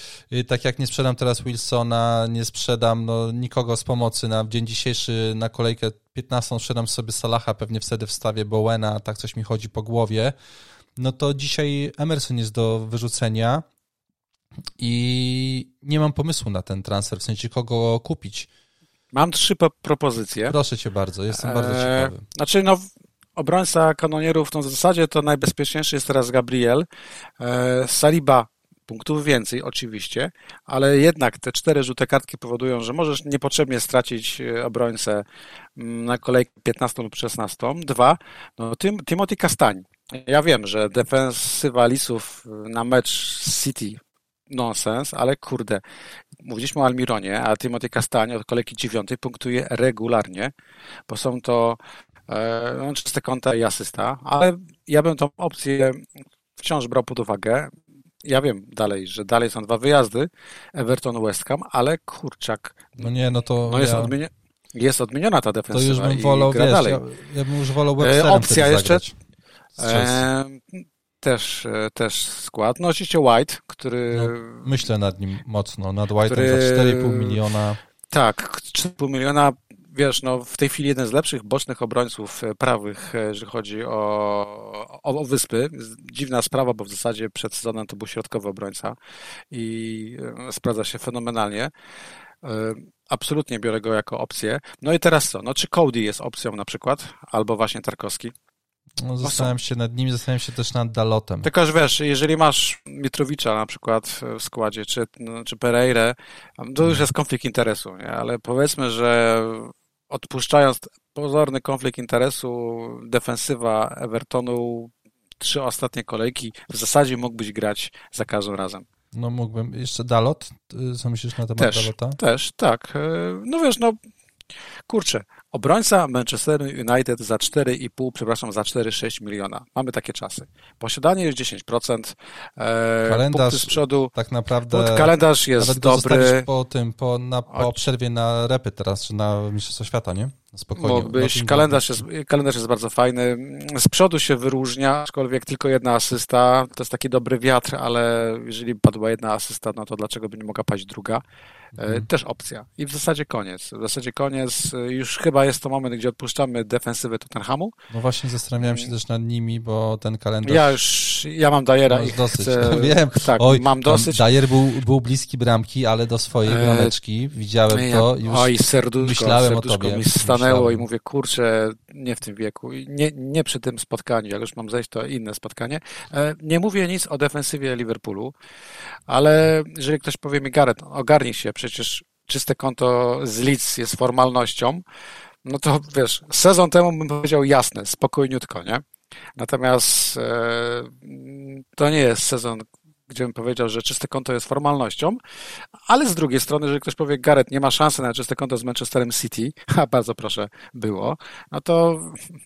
tak jak nie sprzedam teraz Wilsona, nie sprzedam no, nikogo z pomocy na dzień dzisiejszy na kolejkę 15 sprzedam sobie Salaha, pewnie wtedy wstawię Bowena, tak coś mi chodzi po głowie, no to dzisiaj Emerson jest do wyrzucenia i nie mam pomysłu na ten transfer, w sensie kogo kupić. Mam trzy propozycje. Proszę cię bardzo, jestem bardzo eee, ciekawy. Znaczy, no, obrońca kanonierów no w zasadzie to najbezpieczniejszy jest teraz Gabriel. E, Saliba punktów więcej oczywiście, ale jednak te cztery żółte kartki powodują, że możesz niepotrzebnie stracić e, obrońcę mm, na kolejkę 15 lub 16. Dwa, no Tim, Timothy Kastań. Ja wiem, że defensywa Lisów na mecz City nonsens, ale kurde, mówiliśmy o Almironie, a Timothy Kastań od kolejki dziewiątej punktuje regularnie, bo są to E, no, czyste konta i asysta, ale ja bym tą opcję wciąż brał pod uwagę. ja wiem dalej, że dalej są dwa wyjazdy, Everton, West Ham, ale kurczak. No nie, no to. No jest, ja... jest odmieniona ta defensywa. To już bym wolał, wiesz, dalej. Ja, ja, bym już wolał Websterem e, Opcja jeszcze. E, też, e, też skład. No oczywiście White, który... No, myślę nad nim mocno, nad White'em który... za 4,5 miliona. Tak, 4,5 miliona wiesz, no w tej chwili jeden z lepszych bocznych obrońców e, prawych, e, jeżeli chodzi o, o, o, wyspy. Dziwna sprawa, bo w zasadzie przed sezonem to był środkowy obrońca i e, sprawdza się fenomenalnie. Absolutnie biorę go jako opcję. No i teraz co? No czy Cody jest opcją na przykład? Albo właśnie Tarkowski? No, zastanawiam się nad nim, zastanawiam się też nad Dalotem. Tylko, że wiesz, jeżeli masz Mitrowicza na przykład w składzie, czy, no, czy Pereire, to już jest konflikt interesu, nie? ale powiedzmy, że odpuszczając pozorny konflikt interesu, defensywa Evertonu, trzy ostatnie kolejki, w zasadzie mógłbyś grać za każdym razem. No mógłbym. Jeszcze Dalot? Co myślisz na temat też, Dalota? Też, tak. E, no wiesz, no kurczę, Obrońca Manchester United za 4,5, przepraszam, za 4,6 miliona. Mamy takie czasy. Posiadanie jest 10%. E, kalendarz z przodu. Tak naprawdę. Kalendarz jest dobry. po tym, po, na, po przerwie na repy teraz, czy na Mistrzostwo Świata, nie? Spokojnie. Mógłbyś. Kalendarz jest, kalendarz jest bardzo fajny. Z przodu się wyróżnia, aczkolwiek tylko jedna asysta. To jest taki dobry wiatr, ale jeżeli padła jedna asysta, no to dlaczego by nie mogła paść druga? Mhm. Też opcja. I w zasadzie koniec. W zasadzie koniec. Już chyba jest to moment, gdzie odpuszczamy defensywę Tottenhamu. No właśnie zastanawiałem się też nad nimi, bo ten kalendarz... Ja już, ja mam Dajera i dosyć. Chcę... Wiem, tak, Oj, mam dosyć. Dajer był, był bliski bramki, ale do swojej e, brameczki. Widziałem ja, to, już oj, serduszko, myślałem serduszko o tobie. mi stanęło myślałem. i mówię, kurczę, nie w tym wieku. Nie, nie przy tym spotkaniu, jak już mam zejść, to inne spotkanie. E, nie mówię nic o defensywie Liverpoolu, ale jeżeli ktoś powie mi, Gareth, ogarnij się, przecież czyste konto z Leeds jest formalnością, no to wiesz, sezon temu bym powiedział jasne, spokojniutko, nie? Natomiast e, to nie jest sezon, gdzie bym powiedział, że czyste konto jest formalnością, ale z drugiej strony, jeżeli ktoś powie, Gareth nie ma szansy na czyste konto z Manchesterem City, a bardzo proszę, było, no to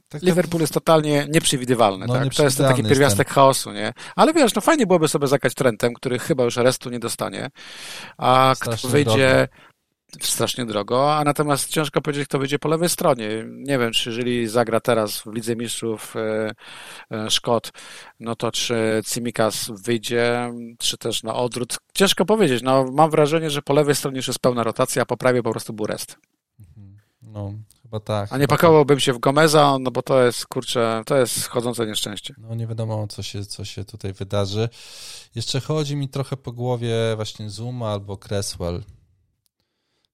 tak Liverpool jest totalnie nieprzewidywalny. No, tak? To jest taki pierwiastek ten. chaosu, nie? Ale wiesz, no fajnie byłoby sobie zagrać Trentem, który chyba już aresztu nie dostanie, a Strasznie kto wyjdzie... strasznie drogo, a natomiast ciężko powiedzieć, kto wyjdzie po lewej stronie. Nie wiem, czy jeżeli zagra teraz w Lidze Mistrzów e, e, Szkot, no to czy Cimikas wyjdzie, czy też na odwrót. Ciężko powiedzieć. No, mam wrażenie, że po lewej stronie już jest pełna rotacja, a po prawej po prostu był rest. Mhm. No, chyba tak. A nie pakowałbym się w Gomeza, no bo to jest, kurczę, to jest chodzące nieszczęście. No nie wiadomo, co się, co się tutaj wydarzy. Jeszcze chodzi mi trochę po głowie właśnie Zuma albo Cresswell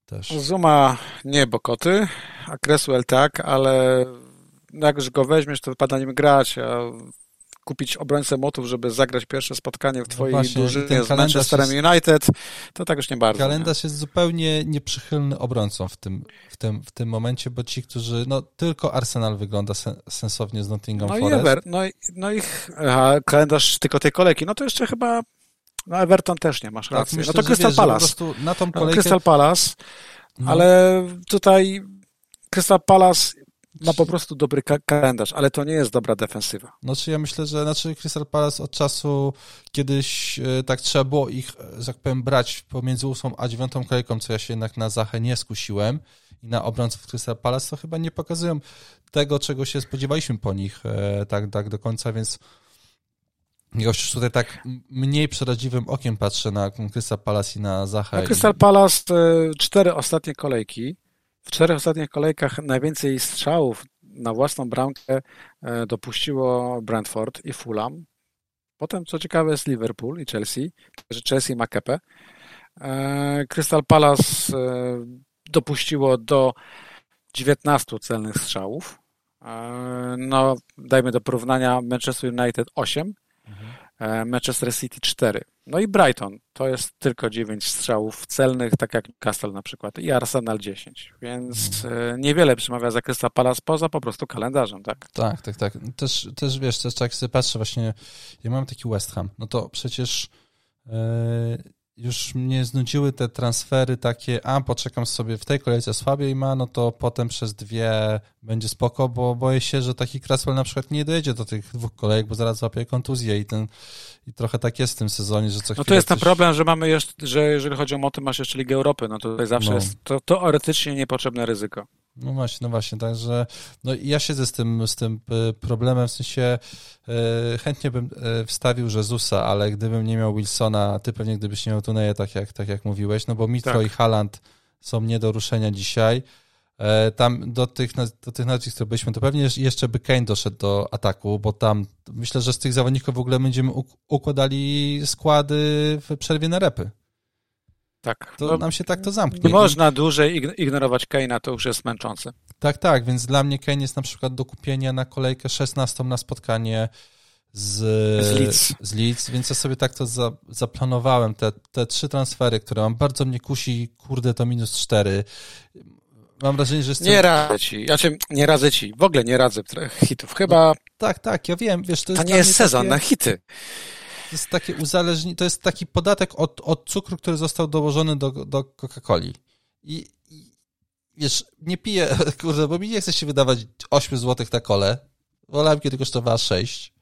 też. Zuma nie, bo koty, a Cresswell tak, ale jak już go weźmiesz, to wypada nim grać, a kupić obrońcę motów, żeby zagrać pierwsze spotkanie w no twojej no właśnie, drużynie z Manchesterem jest, United, to tak już nie bardzo. Kalendarz nie? jest zupełnie nieprzychylny obrońcą w tym, w, tym, w tym momencie, bo ci, którzy, no tylko Arsenal wygląda sensownie z Nottingham no Forest. I Ever, no no i a, kalendarz tylko tej kolejki, no to jeszcze chyba no Everton też nie, masz tak, rację. Myślę, no to Crystal Palace. Na tą kolejkę... Crystal Palace, no. ale tutaj Crystal Palace ma po prostu dobry kalendarz, ale to nie jest dobra defensywa. Znaczy ja myślę, że znaczy Crystal Palace od czasu kiedyś e, tak trzeba było ich, e, że tak powiem, brać pomiędzy 8 a 9 kolejką, co ja się jednak na Zachę nie skusiłem i na obrońców Crystal Palace, to chyba nie pokazują tego, czego się spodziewaliśmy po nich e, tak, tak do końca, więc już tutaj tak mniej przeraźliwym okiem patrzę na Crystal Palace i na Zachę. Na Crystal Palace e, cztery ostatnie kolejki. W czterech ostatnich kolejkach najwięcej strzałów na własną bramkę e, dopuściło Brentford i Fulham. Potem, co ciekawe, jest Liverpool i Chelsea, że Chelsea ma kepę. E, Crystal Palace dopuściło do 19 celnych strzałów. No, dajmy do porównania Manchester United 8, E, Manchester City 4. No i Brighton to jest tylko 9 strzałów celnych, tak jak Castle na przykład, i Arsenal 10. Więc hmm. e, niewiele przemawia za Crystal Palace poza po prostu kalendarzem, tak? Tak, tak, tak. Też, też wiesz, też tak sobie patrzę właśnie, ja mam taki West Ham, no to przecież yy, już mnie znudziły te transfery takie, a poczekam sobie w tej kolejce słabiej ma, no to potem przez dwie będzie spoko, bo boję się, że taki Cresswell na przykład nie dojedzie do tych dwóch kolejek, bo zaraz złapie kontuzję i ten i trochę tak jest w tym sezonie, że co No to jest ten problem, że mamy jeszcze, że jeżeli chodzi o moty, masz jeszcze Ligę Europy, no to tutaj zawsze no. jest to teoretycznie niepotrzebne ryzyko. No właśnie, no właśnie, także no ja siedzę z tym, z tym e, problemem, w sensie e, chętnie bym e, wstawił Jezusa, ale gdybym nie miał Wilsona, ty pewnie gdybyś nie miał Tuneje, tak jak, tak jak mówiłeś, no bo Mitro tak. i Haland są nie do ruszenia dzisiaj. Tam do tych, do tych nazwisk, które byliśmy, to pewnie jeszcze by Kane doszedł do ataku, bo tam myślę, że z tych zawodników w ogóle będziemy układali składy w przerwie na repy. Tak. To no, nam się tak to zamknie. Nie można dłużej ignorować Kane'a, to już jest męczące. Tak, tak, więc dla mnie Kane jest na przykład do kupienia na kolejkę 16 na spotkanie z, z, Leeds. z Leeds, więc ja sobie tak to za, zaplanowałem. Te, te trzy transfery, które mam, bardzo mnie kusi, kurde, to minus cztery. Mam wrażenie, że... Jestem... Nie radzę ci, znaczy nie radzę ci, w ogóle nie radzę hitów, chyba... No, tak, tak, ja wiem, wiesz, to jest... To nie jest sezon takie... na hity. Jest takie uzależnienie, to jest taki podatek od, od cukru, który został dołożony do, do Coca-Coli. I, I, wiesz, nie piję, kurde, bo mi nie chce się wydawać 8 zł na kole. Wolałem, kiedy kosztowała 6.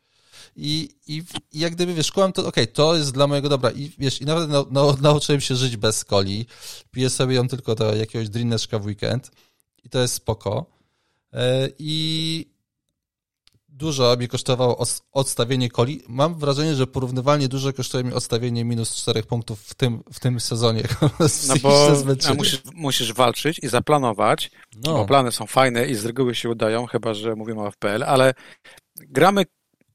I, i, i jak gdyby, wiesz, szkołam to, okej, okay, to jest dla mojego dobra. I wiesz, i nawet na, na, nauczyłem się żyć bez coli. Piję sobie ją tylko do jakiegoś drineczka w weekend. I to jest spoko. E, I dużo mi kosztowało odstawienie coli. Mam wrażenie, że porównywalnie dużo kosztuje mi odstawienie minus 4 punktów w tym, w tym sezonie. No bo musisz, musisz walczyć i zaplanować, no. bo plany są fajne i z reguły się udają, chyba że mówimy o FPL, ale gramy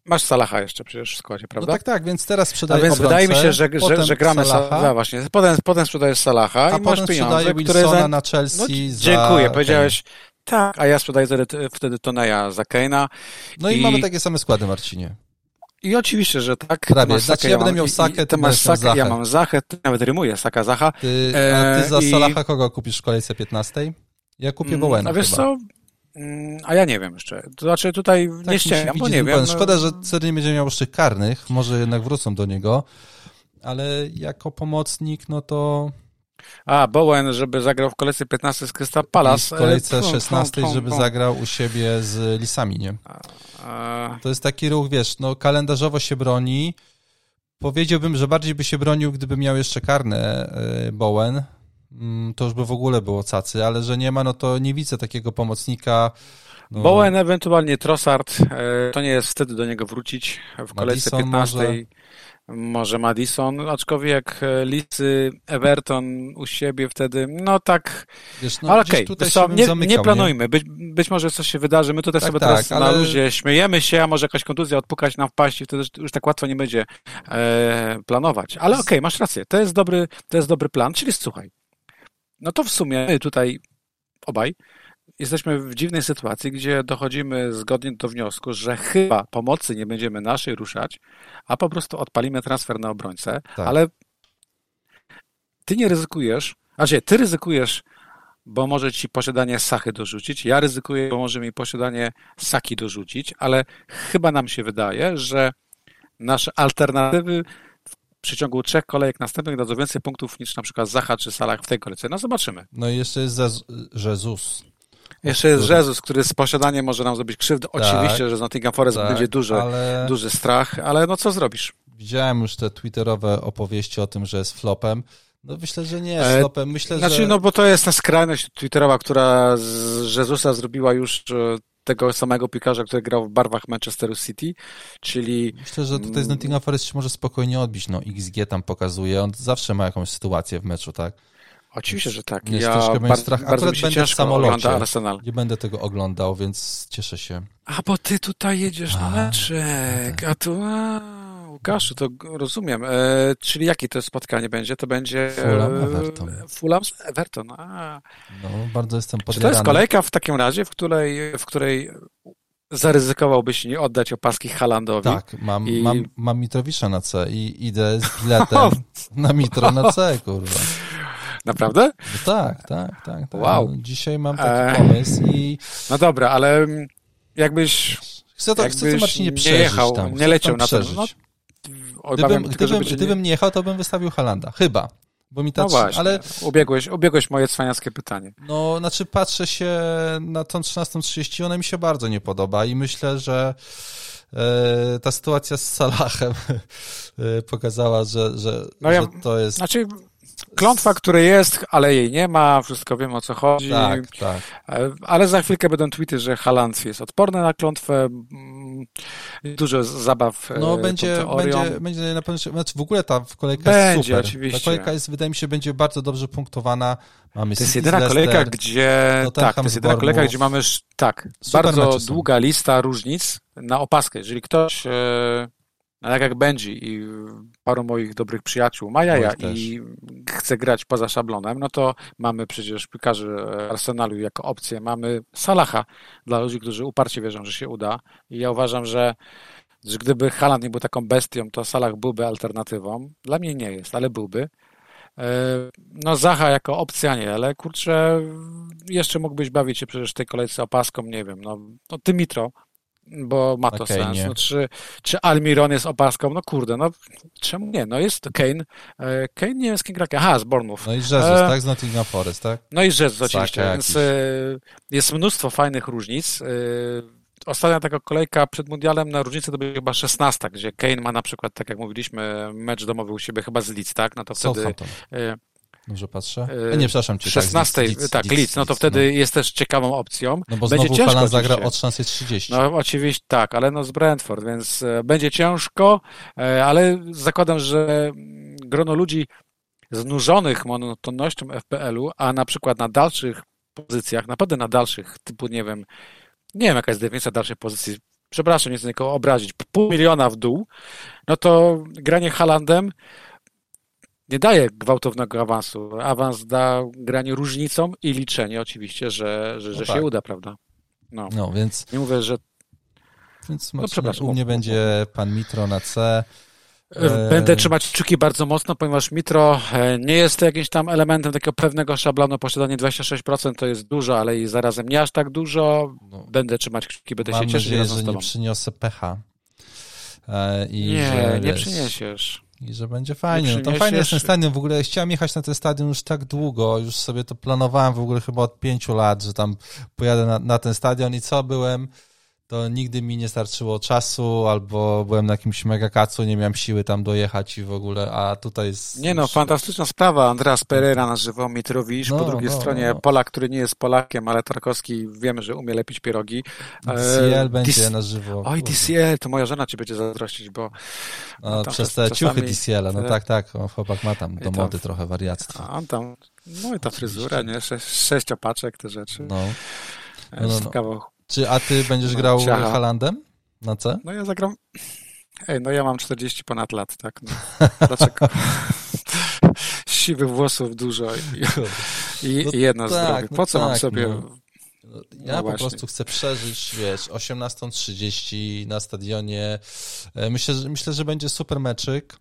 Masz Salaha jeszcze przecież w składzie, prawda? No tak, tak, więc teraz sprzedaję A więc wydaje mi się, że, że, że gramy Salaha. Sa właśnie. Potem, potem sprzedajesz Salaha a i masz pieniądze, które za... na Chelsea no, Dziękuję, powiedziałeś tak, a ja sprzedaję wtedy Toneja za Keina. No i, i, mamy takie same składy, Marcinie. I oczywiście, że tak. Prawie. Znaczy, ja, ja będę miał Sakę, ty masz Sakę, ja mam Zachę, ty nawet rymuję Saka, Zacha. Ty, a ty za e, Salaha kogo kupisz w kolejce 15? Ja kupię mm, Bowena A wiesz chyba. co? Mm, a ja nie wiem jeszcze. To znaczy tutaj tak nie ściemniam, bo nie wiem. Szkoda, że Ceri nie będzie miał jeszcze karnych, może jednak wrócą do niego, ale jako pomocnik, no to a, Bowen, żeby zagrał w kolejce 15 z Crystal Palace. I w kolejce 16, żeby zagrał u siebie z Lisami, nie? To jest taki ruch, wiesz, no kalendarzowo się broni. Powiedziałbym, że bardziej by się bronił, gdyby miał jeszcze karne e, Bowen. Mm, to już by w ogóle było cacy, ale że nie ma, no to nie widzę takiego pomocnika. No. Bowen, ewentualnie Trossard, e, to nie jest wtedy do niego wrócić w kolejce Madison 15. Może może Madison, aczkolwiek e, Licy, Everton u siebie wtedy, no tak, Wiesz, no, ale okej, okay, nie, zamykał, nie planujmy, nie? Być, być może coś się wydarzy, my tutaj tak, sobie tak, teraz ale... na luzie śmiejemy się, a może jakaś kontuzja odpukać nam wpaść i wtedy już tak łatwo nie będzie e, planować, ale okej, okay, masz rację, to jest dobry, to jest dobry plan, czyli słuchaj, no to w sumie tutaj obaj jesteśmy w dziwnej sytuacji, gdzie dochodzimy zgodnie do wniosku, że chyba pomocy nie będziemy naszej ruszać, a po prostu odpalimy transfer na obrońcę, tak. ale ty nie ryzykujesz, znaczy ty ryzykujesz, bo może ci posiadanie Sachy dorzucić, ja ryzykuję, bo może mi posiadanie Saki dorzucić, ale chyba nam się wydaje, że nasze alternatywy w przeciągu trzech kolejek następnych dadzą więcej punktów niż na przykład Zacha czy Salah w tej kolejce. No zobaczymy. No i jeszcze jest Jezus. Jeszcze jest Jezus, który z posiadaniem może nam zrobić krzywdę. Tak, Oczywiście, że z Nottingham Forest tak, będzie duży, ale... duży strach, ale no co zrobisz? Widziałem już te twitterowe opowieści o tym, że jest flopem. No myślę, że nie jest e, flopem. Myślę, znaczy, że... no bo to jest ta skrajność twitterowa, która z Jezusa zrobiła już e, tego samego piłkarza, który grał w barwach Manchesteru City, czyli... Myślę, że tutaj z Nottingham Forest się może spokojnie odbić, no XG tam pokazuje, on zawsze ma jakąś sytuację w meczu, tak? Oczywiście, że tak. Jest ja troszkę bar- strach. Akurat bardzo będę w samolocie. Arsenal. Nie będę tego oglądał, więc cieszę się. A, bo ty tutaj jedziesz na meczek, a tu... A, Łukaszu, to rozumiem. E, czyli jakie to spotkanie będzie? To będzie... Fulham Everton. E, Fulham Everton, a. No, bardzo jestem podjarany. Czy to jest kolejka w takim razie, w której, w której zaryzykowałbyś nie oddać opaski Halandowi? Tak, mam, i... mam, mam Mitrowisza na C i idę z biletem na Mitro na C, kurwa. Naprawdę? No tak, tak, tak, tak. Wow. No, dzisiaj mam taki pomysł i... No dobra, ale jakbyś... Chcę to, jakbyś chcę to Marcinie przeżyć nie jechał, tam, nie leciał na to. No, gdybym, tylko, gdybym, nie... gdybym nie jechał, to bym wystawił Halanda. Chyba. Bo mi ta no właśnie, ale ubiegłeś, ubiegłeś moje cwaniackie pytanie. No, znaczy patrzę się na tą 13.30, ona mi się bardzo nie podoba i myślę, że e, ta sytuacja z Salahem e, pokazała, że, że, no ja, że to jest... Znaczy, klątwa, której jest, ale jej nie ma, wszystko wiem o co chodzi. Tak, tak. E, ale za chwilkę będą tweety, że Haland jest odporny na klątwę. Mm, dużo zabaw. E, no będzie, będzie, będzie na pewno, znaczy w ogóle ta kolejka będzie, jest super. oczywiście. Ta kolejka jest, wydaje mi się, będzie bardzo dobrze punktowana. Mamy to jest jedyna kolejka, gdzie tak, to jest jedyna kolejka, gdzie mamy tak, bardzo długa lista różnic na opaskę. Jeżeli ktoś e, no tak jak Benji i paru moich dobrych przyjaciół ma jaja i chce grać poza szablonem, no to mamy przecież piłkarzy Arsenalu jako opcję. Mamy Salaha dla ludzi, którzy uparcie wierzą, że się uda. I ja uważam, że, że gdyby Haaland nie był taką bestią, to Salah byłby alternatywą. Dla mnie nie jest, ale byłby. E, no Zacha jako opcja nie, ale kurczę, jeszcze mógłbyś bawić się przecież w tej kolejce opaską, nie wiem, no, no ty Mitro, bo ma to okay, sens. No, czy, czy Almiron jest opaską? No kurde, no czemu nie? No jest Kane. E, Kane nie jest kim gra. Aha, z Bournemouth. No i Jesus, e... tak? Z Nottingham Forest, tak? No i Jesus oczywiście, więc e, jest mnóstwo fajnych różnic. E, ostatnia taka kolejka przed mundialem na różnicę to była chyba 16, gdzie Kane ma na przykład, tak jak mówiliśmy, mecz domowy u siebie chyba z Leeds, tak? No to wtedy... Dobrze patrzę? E, nie, przepraszam cię. 16, tak, tak Leeds, no to wtedy no. jest też ciekawą opcją. No bo będzie znowu ciężko zagra od 13.30. No oczywiście tak, ale no z Brentford, więc e, będzie ciężko, e, ale zakładam, że grono ludzi znużonych monotonnością FPL-u, a na przykład na dalszych pozycjach, naprawdę na dalszych, typu nie wiem, nie wiem jaka jest definicja dalszej pozycji, przepraszam, nie chcę nikogo obrazić, pół miliona w dół, no to granie Halandem nie daje gwałtownego awansu. Awans da granie różnicą i liczenie oczywiście, że, że, że no tak. się uda, prawda? No. no, więc... Nie mówię, że... Więc no, przepraszam, u mnie będzie pan Mitro na C. E, będę trzymać kciuki bardzo mocno, ponieważ Mitro e, nie jest jakimś tam elementem takiego pewnego szablonu. Posiadanie 26% to jest dużo, ale i zarazem nie aż tak dużo. No, będę trzymać kciuki, będę się cieszyć nadzieję, że nie przyniosę pecha. E, I nie, że, nie wiesz, przyniesiesz i że będzie fajnie. No to fajnie jest ten stadion. W ogóle chciałem jechać na ten stadion już tak długo, już sobie to planowałem w ogóle chyba od pięciu lat, że tam pojadę na, na ten stadion i co byłem to nigdy mi nie starczyło czasu, albo byłem na jakimś megakacu, nie miałem siły tam dojechać i w ogóle, a tutaj jest... Nie no, fantastyczna sprawa. Andreas Pereira na żywo, Mitrowicz, no, po drugiej no, stronie no. Polak, który nie jest Polakiem, ale Tarkowski wiemy, że umie lepić pierogi. DCL e, będzie na żywo. Oj, DCL, to moja żona ci będzie zazdrościć, bo... No, przez te ciuchy DCL, no tak, tak, chłopak ma tam do mody trochę wariactwa. A on tam, no i ta fryzura, nie? Sze sześć opaczek, te rzeczy. No. No, no, no. Czy a ty będziesz grał Ciacha. Halandem na C? No ja zagram... Ej, no ja mam 40 ponad lat, tak? No. Dlaczego? Siwych włosów dużo i, i, no i jedno tak, zdrowie. Po no co tak, mam sobie... No. Ja no po prostu chcę przeżyć, wiesz, 18.30 na stadionie. E, myślę, że, myślę, że będzie super meczyk.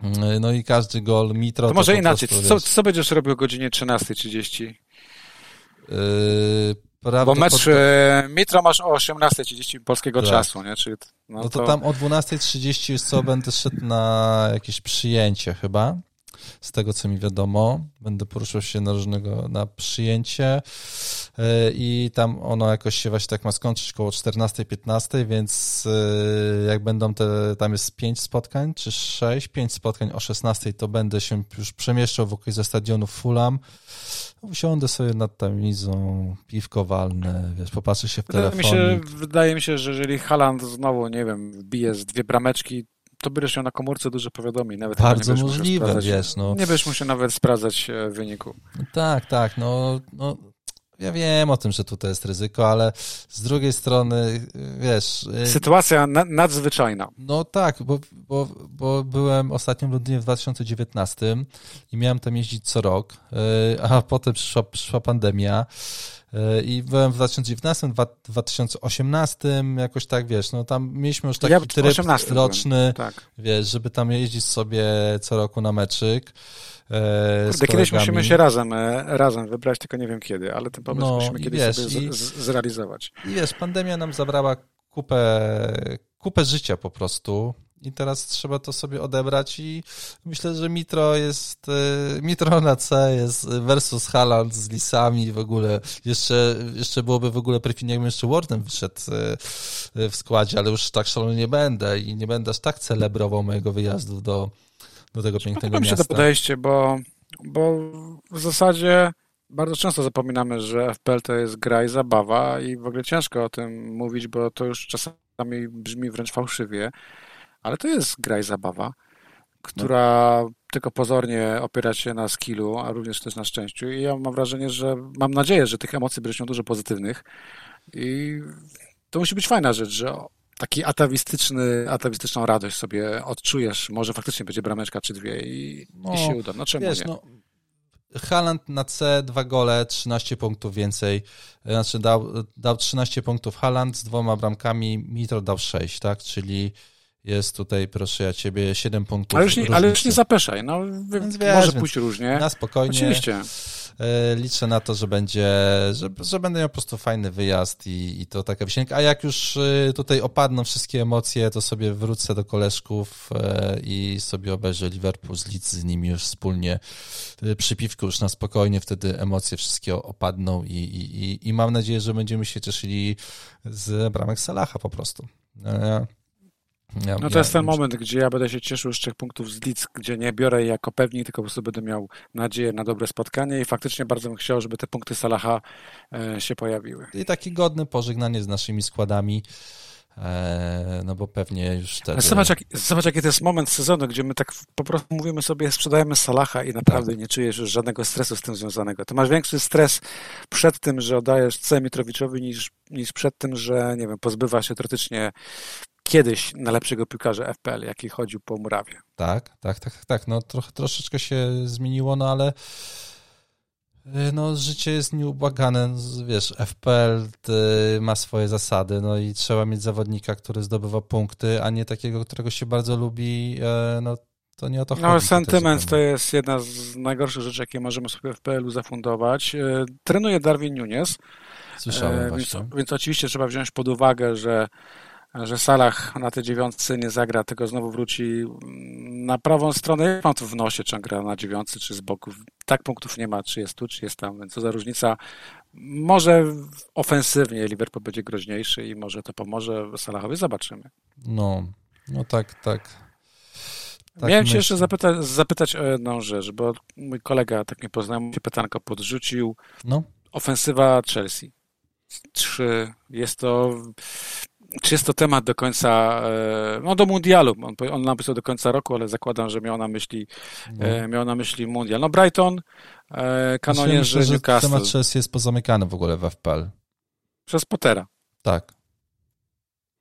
E, no i każdy gol Mitro. To może to inaczej. Prostu, co, co będziesz robił o godzinie 13.30? Yy, Bo mecz. E, Mitro masz o 18.30 polskiego tak. czasu, nie? Czyli, no, no to... to... tam o 12.30 co będę szedł na jakieś przyjęcie chyba, z tego co mi wiadomo. Będę poruszał się na różnego, na przyjęcie e, i tam ono jakoś się właśnie tak ma skończyć koło 14-15, więc e, jak będą te, tam jest 5 spotkań, czy 6, 5 spotkań o 16, to będę się już przemieszczał wokół ze stadionu Fulham Usiądę sobie nad tamizą, piwko walne, wiesz, popatrzę się w telefon. Mi się, wydaje mi się, że jeżeli Haland znowu, nie wiem, wbije z dwie brameczki, to będziesz miał na komórce duże powiadomień. Nawet Bardzo możliwe, wiesz, no. Nie będziesz musiał nawet sprawdzać e, wyniku. No tak, tak, no, no ja wiem o tym, że tutaj jest ryzyko, ale z drugiej strony, wiesz... Y, Sytuacja na, nadzwyczajna. No tak, bo, bo, bo byłem ostatnio w Londynie w 2019 i miałem tam jeździć co rok, y, a potem przyszła, przyszła pandemia i byłem w 2019, 2018, jakoś tak, wiesz, no tam mieliśmy już taki ja tryb roczny, tak. wiesz, żeby tam jeździć sobie co roku na meczyk. E, Kurde, kiedyś musimy się razem, e, razem wybrać, tylko nie wiem kiedy, ale ten pomysł no, musimy kiedyś wiesz, sobie i, zrealizować. I wiesz, pandemia nam zabrała kupę, kupę życia po prostu i teraz trzeba to sobie odebrać i myślę, że Mitro jest, y, Mitro na C jest versus Haaland z Lisami w ogóle, jeszcze, jeszcze byłoby w ogóle perfidnie, jakbym jeszcze Warden wyszedł y, w składzie, ale już tak szalony nie będę i nie będę aż tak celebrował mojego wyjazdu do, do tego pięknego miasta. mi się to podejście, bo, bo w zasadzie bardzo często zapominamy, że FPL to jest gra i zabawa i w ogóle ciężko o tym mówić, bo to już czasami brzmi wręcz fałszywie, ale to jest gra i zabawa, która no. tylko pozornie opiera się na skillu, a również też na szczęściu i ja mam wrażenie, że mam nadzieję, że tych emocji będzie dużo pozytywnych i to musi być fajna rzecz, że taki atawistyczny, atawistyczną radość sobie odczujesz, może faktycznie będzie brameczka czy dwie i, no, i się uda. No czemu wiesz, nie? No, Haaland na C, dwa gole, 13 punktów więcej. Znaczy dał, dał 13 punktów Haaland z dwoma bramkami, Mitro dał 6, tak? Czyli jest tutaj, proszę ja ciebie, 7 punktów. Ale już nie, ale już nie zapeszaj, no więc wiesz, może pójść różnie. Na spokojnie. Oczywiście. E, liczę na to, że będzie, że, że będę miał po prostu fajny wyjazd i, i to taka wisienka. A jak już e, tutaj opadną wszystkie emocje, to sobie wrócę do koleżków e, i sobie obejrzę Liverpool z Leeds z nimi już wspólnie przy piwku już na spokojnie, wtedy emocje wszystkie opadną i, i, i mam nadzieję, że będziemy się cieszyli z bramek Salaha po prostu. Ja, no to ja, jest ten moment, gdzie ja będę się cieszył z trzech punktów z Leeds, gdzie nie biorę je jako pewnik, tylko po prostu będę miał nadzieję na dobre spotkanie i faktycznie bardzo bym chciał, żeby te punkty Salaha e, się pojawiły. I taki godny pożegnanie z naszymi składami. E, no bo pewnie już wtedy... Zobacz, jak, zobacz, jaki to jest moment sezonu, gdzie my tak po prostu mówimy sobie, sprzedajemy Salaha i naprawdę tak. nie czujesz już żadnego stresu z tym związanego. To masz większy stres przed tym, że oddajesz C Mitrowiczowi niż, niż przed tym, że nie wiem, pozbywa się teoretycznie kiedyś najlepszego piłkarza FPL, jaki chodził po murawie. Tak, tak, tak, tak. No trochę, troszeczkę się zmieniło, no ale y, no, życie jest nieubłagane. Wiesz, FPL y, ma swoje zasady, no i trzeba mieć zawodnika, który zdobywa punkty, a nie takiego, którego się bardzo lubi. E, no, to nie o to no, chodzi. No, sentyment to jest jedna z najgorszych rzeczy, jakie możemy sobie w FPL-u zafundować. Trenuje Darwin Nunes. Słyszałem więc, więc oczywiście trzeba wziąć pod uwagę, że że Salah na tej dziewiątce nie zagra, tylko znowu wróci na prawą stronę. Jak mam tu w nosie, czy on gra na dziewiątce, czy z boku. Tak punktów nie ma, czy jest tu, czy jest tam, więc co za różnica. Może ofensywnie Liverpool będzie groźniejszy i może to pomoże Salahowi, zobaczymy. No, no tak, tak. tak Miałem się jeszcze zapytać, zapytać o jedną rzecz, bo mój kolega, tak nie poznałem, się pytanko podrzucił. No. Ofensywa Chelsea. Trzy. Jest to czy jest to temat do końca, e, no do mundialu, on, on napisał do końca roku, ale zakładam, że miał na myśli, no. E, miał na myśli mundial. No Brighton, e, kanonierzy myślę, Newcastle. temat Chelsea jest pozamykany w ogóle w FPL. Przez Pottera. Tak.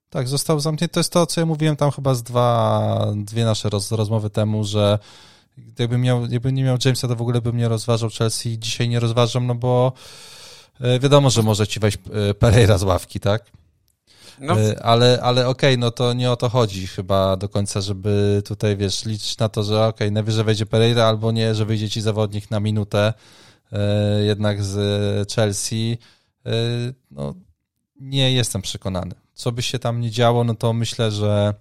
Tak, został zamknięty. To jest to, co ja mówiłem tam chyba z dwa, dwie nasze roz, rozmowy temu, że gdybym, miał, nie miał Jamesa, to w ogóle bym nie rozważał Chelsea. Dzisiaj nie rozważam, no bo wiadomo, że może ci wejść Pereira z ławki, tak? No. Y, ale, ale okej, okay, no to nie o to chodzi chyba do końca, żeby tutaj, wiesz, liczyć na to, że okej, okay, najwyżej wejdzie Pereira albo nie, że wyjdzie ci zawodnik na minutę y, jednak z Chelsea. Y, no, nie jestem przekonany. Co by się tam nie działo, no to myślę, że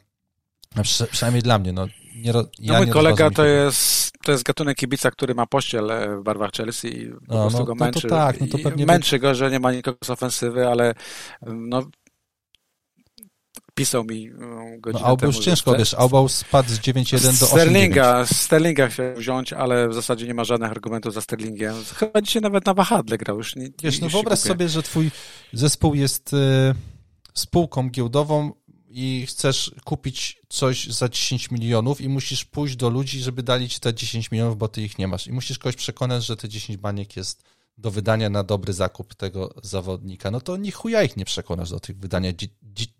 przynajmniej dla mnie, no nie, no ja mój kolega to jest, to jest gatunek kibica, który ma pościel w barwach Chelsea i po no, prostu no, go męczy. No to tak, no to pewnie męczy go, że nie ma nikogo z ofensywy, ale no, pisał mi e, godzinę no, Albo już ciężko, wiesz, Albo spadł z 9.1 do 8.9. Sterlinga, Sterlinga chciał wziąć, ale w zasadzie nie ma żadnych argumentów za Sterlingiem. Chyba dzisiaj nawet na wahadle grał już. Nie, wiesz, no wyobraź sobie, że twój zespół jest y, spółką giełdową i chcesz kupić coś za 10 milionów i musisz pójść do ludzi, żeby dali ci te 10 milionów, bo ty ich nie masz. I musisz kogoś przekonać, że te 10 baniek jest wydania na dobry zakup tego zawodnika, no to ni chuja ich nie przekonasz do tych wydania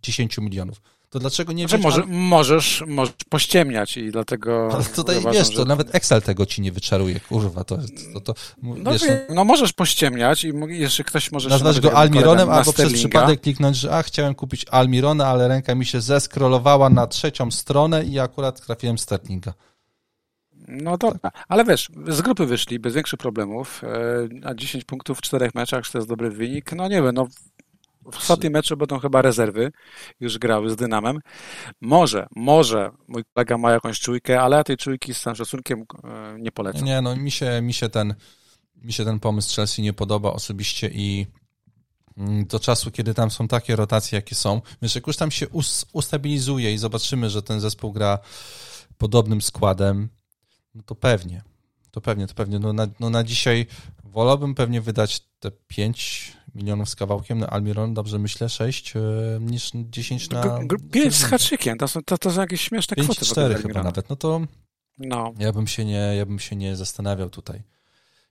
10 milionów. To dlaczego nie znaczy, może, możesz, możesz pościemniać i dlatego... Ale tutaj uważam, wiesz, że... to nawet Excel tego ci nie wyczaruje, kurwa, to, to, to no, wiesz, no, no możesz pościemniać i jeszcze ktoś może... Nazwać go Almironem albo przez przypadek kliknąć, że a, chciałem kupić Almirona, ale ręka mi się zeskrolowała na trzecią stronę i akurat trafiłem Sterlinga. No dobra, ale wiesz, z grupy wyszli bez większych problemów, e, a 10 punktów w czterech meczach, czy to jest dobry wynik? No nie wiem, no w ostatnim meczu będą chyba rezerwy, już grały z Dynamem. Może, może mój kolega ma jakąś czujkę, ale ja tej czujki z całym szacunkiem e, nie polecam. Nie, no mi się, mi się ten mi się ten pomysł Chelsea nie podoba osobiście i mm, do czasu, kiedy tam są takie rotacje, jakie są, wiesz, jak już tam się ustabilizuje i zobaczymy, że ten zespół gra podobnym składem, no to pewnie, to pewnie, to pewnie. No na, no na dzisiaj wolałbym pewnie wydać te 5 milionów z kawałkiem na Almiron, dobrze myślę, 6 e, niż 10 na... 5 z haczykiem, to są, to, to są jakieś śmieszne 5, kwoty. 4 chyba nawet, no to no. Ja, bym się nie, ja bym się nie zastanawiał tutaj.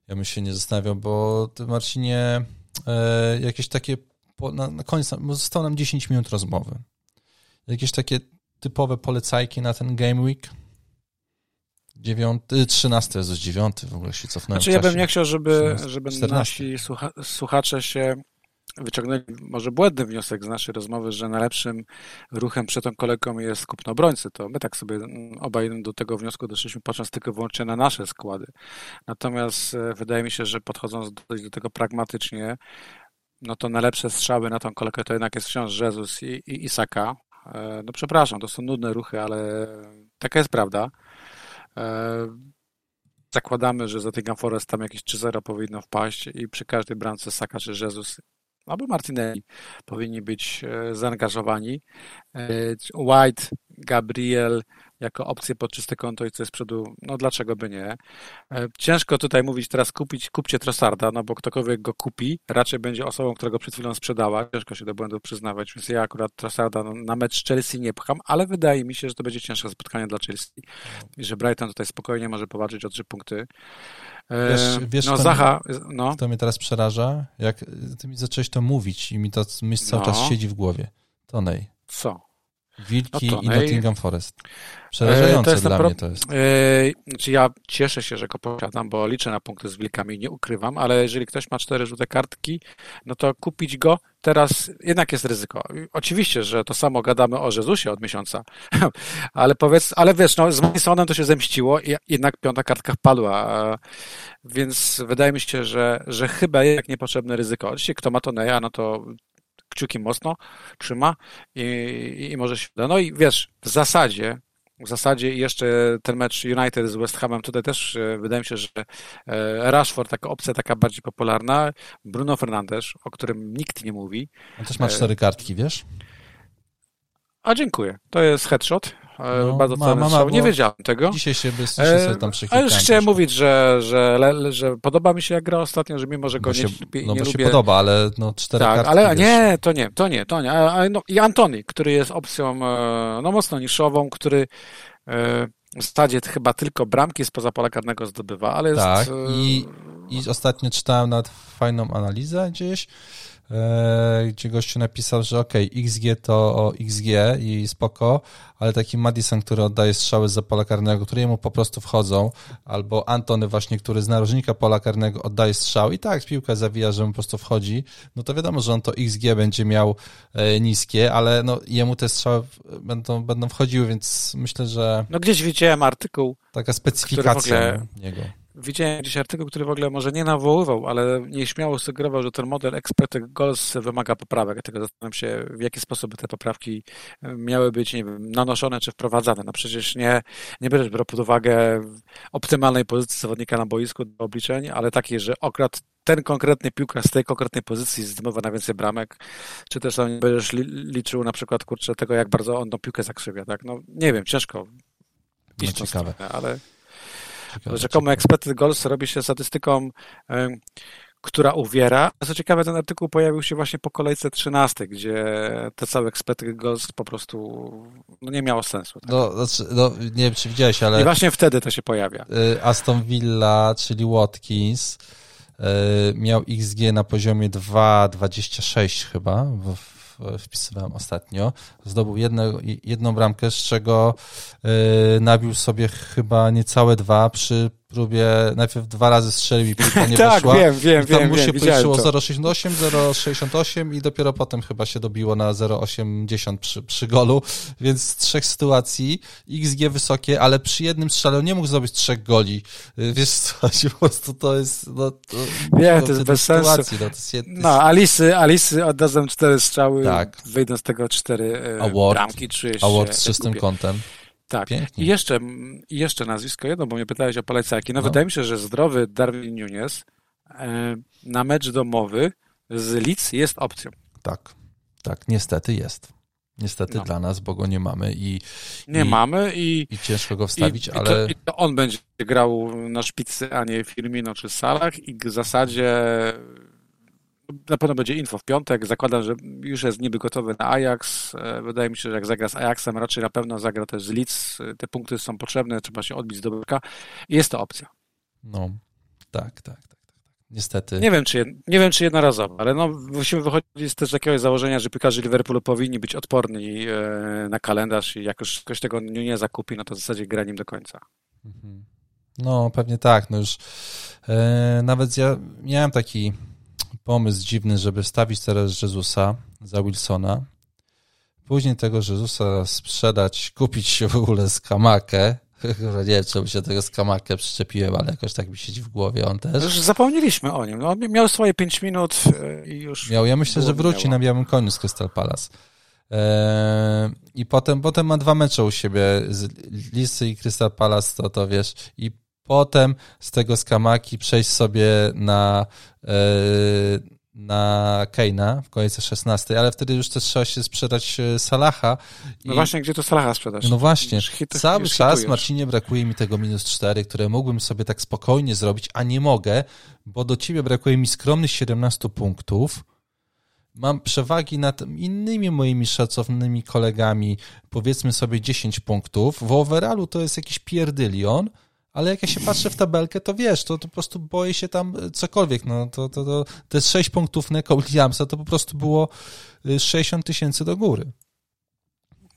Ja bym się nie zastanawiał, bo ty Marcinie e, jakieś takie, po, na, na koniec, zostało nam 10 minut rozmowy. Jakieś takie typowe polecajki na ten Game Week? Dziewiąty, trzynasty jest już dziewiąty, w ogóle się cofnąłem. Znaczy ja bym nie chciał, żeby, żeby nasi słucha, słuchacze się wyciągnęli może błędny wniosek z naszej rozmowy, że najlepszym ruchem przed tą kolejką jest kupno obrońcy. To my tak sobie obaj do tego wniosku doszliśmy, patrząc tylko wyłącznie na nasze składy. Natomiast e, wydaje mi się, że podchodząc do, do tego pragmatycznie, no to najlepsze strzały na tą kolejkę to jednak jest wciąż Jezus i, i Isaka. E, no przepraszam, to są nudne ruchy, ale taka jest prawda. E, zakładamy, że za Nottingham Forest tam jakieś 3-0 powinno wpaść i przy każdej bramce Saka czy Jezus albo Martinelli powinni być e, zaangażowani. White, Gabriel, jako opcję pod czyste konto i co jest przodu, no dlaczego by nie. E, ciężko tutaj mówić teraz kupić, kupcie Trossarda, no bo ktokolwiek go kupi, raczej będzie osobą, która go przed chwilą sprzedała. Ciężko się do błędów przyznawać, więc ja akurat Trossarda na mecz Chelsea nie pcham, ale wydaje mi się, że to będzie cięższe spotkanie dla Chelsea i że Brighton tutaj spokojnie może powalczyć o trzy punkty. E, wiesz, wiesz no, Zacha, no. To mnie teraz przeraża, jak ty mi zacząłeś to mówić i mi to myśl cały no. czas siedzi w głowie. Tonej. Co? Wilki no i Nottingham Forest. Przerażające to jest dla pro... mnie to jest. Yy, znaczy ja cieszę się, że go posiadam, bo liczę na punkty z wilkami, nie ukrywam, ale jeżeli ktoś ma cztery żółte kartki, no to kupić go teraz jednak jest ryzyko. Oczywiście, że to samo gadamy o Jezusie od miesiąca, ale powiedz, ale wiesz, no, z Masonem to się zemściło i jednak piąta kartka padła, więc wydaje mi się, że, że chyba jednak niepotrzebne ryzyko. Oczywiście kto ma to Neja, no to kciuki mocno trzyma i, i, i może się uda. No i wiesz, w zasadzie w zasadzie jeszcze ten mecz United z West Hamem, tutaj też e, wydaje mi się, że e, Rashford, taka opcja taka bardziej popularna, Bruno Fernandes, o którym nikt nie mówi. On też ma cztery kartki, wiesz? A dziękuję. To jest headshot. E, no, bardzo ma, Nie wiedziałem tego. Dzisiaj się bez się tam A już chciałem mówić, że, że, że podoba mi się jak gra ostatnio, że mimo, że go nie, lubię, no, nie lubię... się podoba, ale no cztery Tak, kartki, ale nie, to nie, to nie, to nie. A, no, I Antoni, który jest opcją no, mocno niszową, który w zasadzie chyba tylko bramki spoza pola karnego zdobywa, ale jest... Tak, i, i ostatnio czytałem nawet fajną analizę gdzieś, E, gdzie gościu napisał, że ok, XG to XG i spoko, ale taki Madison, który oddaje strzały z pola karnego, które mu po prostu wchodzą, albo Antony właśnie, który z narożnika pola karnego oddaje strzał i tak piłka zawija, że mu po prostu wchodzi, no to wiadomo, że on to XG będzie miał e, niskie, ale no jemu te strzały będą, będą wchodziły, więc myślę, że... No gdzieś widziałem artykuł, Taka specyfikacja ogóle... niego Widziałem gdzieś artykuł, który w ogóle może nie nawoływał, ale nieśmiało sugerował, że ten model expected goals wymaga poprawek. Dlatego zastanawiam się, w jaki sposób te poprawki e, miały być, nie wiem, nanoszone czy wprowadzane. No przecież nie, nie bierzesz pod uwagę optymalnej pozycji zawodnika na boisku do obliczeń, ale takiej, że akurat ten konkretny piłkarz z tej konkretnej pozycji zdobywa na więcej bramek, czy też nie będziesz liczył na przykład, kurczę, tego, jak bardzo on tą piłkę zakrzywia, tak? No nie wiem, ciężko iść no, ciekawe. Stronę, ale Rzekomo expected goals robi się statystyką, która uwiera. Co ciekawe, ten artykuł pojawił się właśnie po kolejce 13, gdzie te całe expected goals po prostu no, nie miało sensu. Tak? No, znaczy, no, nie wiem, czy widziałeś, ale... I właśnie wtedy to się pojawia. Y, Aston Villa, czyli Watkins, y, miał XG na poziomie 2,26 chyba w, wpisywałem ostatnio. Zdobył jedno, jedną bramkę, z czego yy, nabił sobie chyba niecałe dwa przy próbie najpierw dwa razy strzelił i piłka nie tak, weszła. wiem, wiem, I tam wiem. mu wiem, się widziałem policzyło to. 0,68, 0,68 i dopiero potem chyba się dobiło na 0,80 przy, przy golu, więc z trzech sytuacji XG wysokie, ale przy jednym strzale nie mógł zrobić trzech goli. Y, Wiesz co, po prostu to jest... No, to, Nie, to jest bez sensu. sytuacji, No, to jest, jed- No, Alisy, Alisy oddadzą cztery strzały, Tak. wyjdą z tego cztery e, Award. bramki, czuję się award z czystym kątem. Tak. Pięknie. I jeszcze, jeszcze nazwisko jedno, bo mnie pytałeś o polecajki. No, No. wydaje mi się, że zdrowy Darwin Nunes e, na mecz domowy z Leeds jest opcją. Tak, tak, niestety jest. Niestety No. dla nas, bo go nie mamy i, Nie I- mamy i, i ciężko go wstawić, i, ale to, i to on będzie grał na szpicy, a nie Firmino czy Salah i w zasadzie na pewno będzie info w piątek. Zakładam, że już jest niby gotowy na Ajax. E, Wydaje mi się, że jak zagra z Ajaxem, raczej na pewno zagra też z Leeds. E, Te punkty są potrzebne, trzeba się odbić z dobrka. Jest to opcja. no, tak, tak, tak, tak. tak. Niestety. Nie wiem, czy, nie wiem, czy jednorazowo, ale no, musimy wychodzić też z jakiegoś założenia, że piłkarze Liverpoolu powinni być odporni e, na kalendarz i jak już ktoś tego nie zakupi, no to w zasadzie gra nim do końca. Mhm. No, pewnie tak. No już e, nawet ja miałem taki pomysł dziwny, żeby stawić teraz Jezusa za Wilsona. Później tego Jezusa sprzedać, kupić się w ogóle z Kamakę. Chyba nie wiem, czemu się tego z Kamakę przyczepiłem, ale jakoś tak mi siedzi w głowie on też. Już zapomnieliśmy o nim. No, on miał swoje 5 minut e, i już. Miał, ja myślę, że wróci minęło. na białym koniu z Crystal Palace. Eee, I potem, potem ma dwa mecze u siebie, z Lisy i Crystal Palace, to, to wiesz. I potem z tego skamaki przejść sobie na, e, na Keina w kolejce 16, ale wtedy już też trzeba się sprzedać e, Salaha. No I- właśnie, gdzie to Salaha sprzedasz? no właśnie, hit- cały czas hitujesz. Marcinie brakuje mi tego minus 4, które mógłbym sobie tak spokojnie zrobić, a nie mogę, bo do ciebie brakuje mi skromnych 17 punktów. Mam przewagi nad innymi moimi szacownymi kolegami, powiedzmy sobie 10 punktów. W overallu to jest jakiś pierdylion, ale jak ja się patrzę w tabelkę, to wiesz, to, to po prostu boję się tam cokolwiek. No, to, to, to, jest 6 punktów Neko Williamsa, to po prostu było y, 60 tysięcy do góry.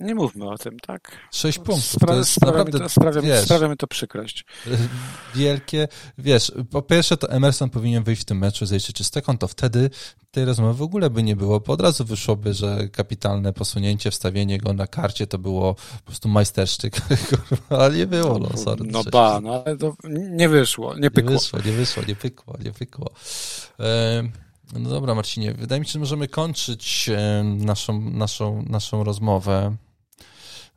Nie mówmy o tym, tak? 6 punktów. Spra- to jest sprawia, naprawdę, mi to, sprawia, wiesz, sprawia mi to przykrość. wielkie, wiesz, po pierwsze to Emerson powinien wyjść w tym meczu, zejść czyste konto, wtedy tej rozmowy w ogóle by nie było, bo od razu wyszłoby, że kapitalne posunięcie, wstawienie go na karcie to było po prostu majstersztyk, Kurwa, ale nie było, no sorry. No ba, no ale to nie wyszło, nie Nie pykło. wyszło, nie wyszło, nie pykło, nie pykło. No dobra, Marcinie, wydaje mi się, że możemy kończyć naszą, naszą, naszą rozmowę.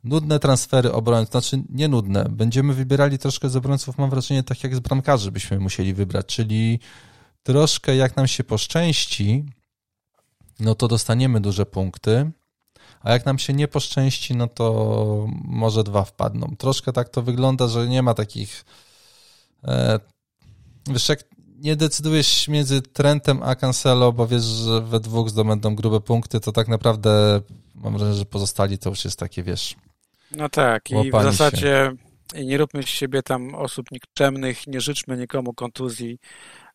Nudne transfery obrońców, znaczy nie nudne. Będziemy wybierali troszkę z obrońców, mam wrażenie, tak jak z bramkarzy byśmy musieli wybrać, czyli troszkę jak nam się poszczęści, no to dostaniemy duże punkty, a jak nam się nie poszczęści, no to może dwa wpadną. Troszkę tak to wygląda, że nie ma takich e, wiesz, jak nie decydujesz między Trentem a Cancelo, bo wiesz, że we dwóch zdobędą grube punkty, to tak naprawdę mam wrażenie, że pozostali to już jest takie, wiesz, No tak, i w zasadzie i nie róbmy z siebie tam osób nikczemnych, nie życzmy nikomu kontuzji,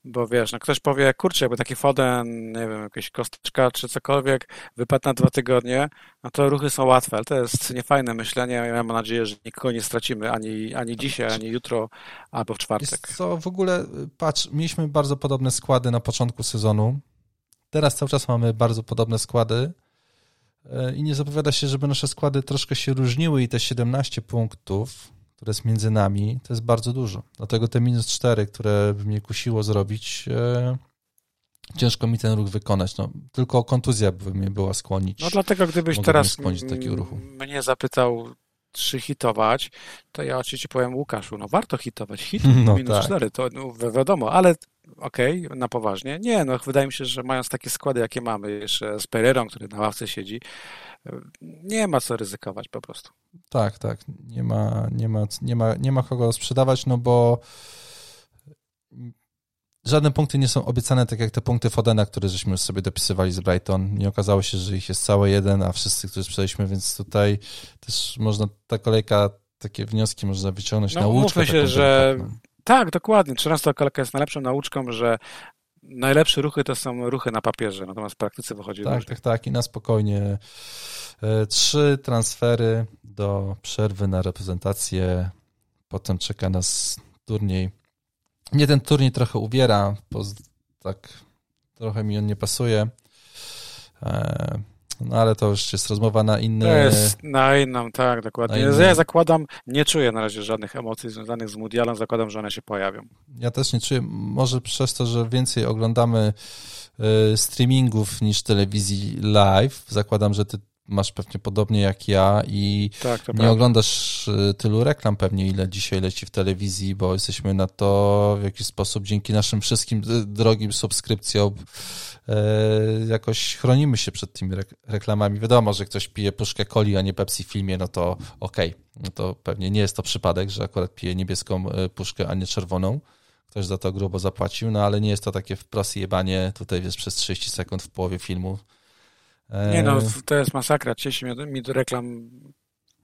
bo wiesz, no ktoś powie, kurczę, jakby taki Foden, nie wiem, jakaś kosteczka czy cokolwiek wypadł na dwa tygodnie, no to ruchy są łatwe, ale to jest niefajne myślenie. Ja mam nadzieję, że nikogo nie stracimy ani, ani dzisiaj, ani jutro, albo w czwartek. Jest co, w ogóle, patrz, mieliśmy bardzo podobne składy na początku sezonu. Teraz cały czas mamy bardzo podobne składy i nie zapowiada się, żeby nasze składy troszkę się różniły i te 17 punktów, które jest między nami, to jest bardzo dużo. Dlatego te minus 4, które by mnie kusiło zrobić, e, ciężko mi ten ruch wykonać. No, tylko kontuzja by mnie była skłonić. No dlatego gdybyś Mogę teraz mnie zapytał, czy hitować, to ja oczywiście powiem Łukaszu, no warto hitować. Hit No minus tak. 4, to no, wi- wiadomo, ale okej, na poważnie. Nie, no wydaje mi się, że mając takie składy, jakie mamy, jeszcze z Pereirą, który na ławce siedzi, nie ma co ryzykować po prostu. Tak, tak. Nie ma, nie ma, nie ma, nie ma kogo sprzedawać, no bo żadne punkty nie są obiecane, tak jak te punkty Fodena, które żeśmy sobie dopisywali z Brighton. Nie okazało się, że ich jest cały jeden, a wszyscy, którzy sprzedaliśmy, więc tutaj też można, ta kolejka, takie wnioski można wyciągnąć No, na łóżkę. się, że. Tak, dokładnie. 13 kolejka jest najlepszą nauczką, że najlepsze ruchy to są ruchy na papierze, natomiast w praktyce wychodzi Tak, różnie. tak, tak. I na spokojnie e, trzy transfery do przerwy na reprezentację. Potem czeka nas turniej Nie, ten turniej trochę uwiera, bo tak trochę mi on nie pasuje. E, no ale to już jest rozmowa na inne. To jest na inną, tak, dokładnie. Inne... Ja zakładam, nie czuję na razie żadnych emocji związanych z Mundialem, zakładam, że one się pojawią. Ja też nie czuję, może przez to, że więcej oglądamy y, streamingów niż telewizji live. Zakładam, że ty masz pewnie podobnie jak ja i tak, nie prawda. oglądasz y, tylu reklam pewnie, ile dzisiaj leci w telewizji, bo jesteśmy na to w jakiś sposób dzięki naszym wszystkim drogim subskrypcjom e, jakoś chronimy się przed tymi reklamami. Wiadomo, że ktoś pije puszkę coli, a nie Pepsi w filmie, no to okej. Okay. No to pewnie nie jest to przypadek, że akurat pije niebieską puszkę, a nie czerwoną. Ktoś za to grubo zapłacił, no ale nie jest to takie wprost jebanie tutaj wiesz, przez 30 sekund w połowie filmu nie no, to jest masakra. Cieszy mnie mi do reklam.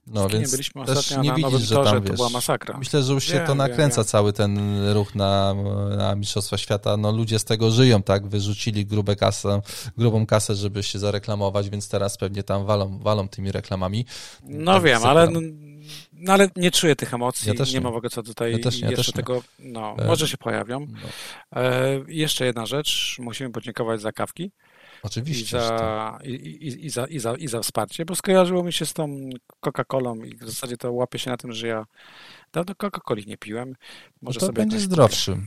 No, więc byliśmy ostatnio nie widzisz, że tam, wiesz, to była masakra. Myślę, że już się wiem, to nakręca wiem, cały ten ruch na, na Mistrzostwa Świata. No ludzie z tego żyją, tak? Wyrzucili grube kasę, grubą kasę, żeby się zareklamować, więc teraz pewnie tam walą, walą tymi reklamami. No tak wiem, ale no, ale nie czuję tych emocji, ja nie, nie ma w ogóle co tutaj ja też nie, ja jeszcze tego, no, e... może się pojawią. No. E, jeszcze jedna rzecz, musimy podziękować za kawki. Oczywiście. I za, i, i, i, za, i, za, I za wsparcie, bo skojarzyło mi się z tą Coca-Colą i w zasadzie to łapie się na tym, że ja dawno Coca-Coli nie piłem. Może no to sobie będzie zdrowszy.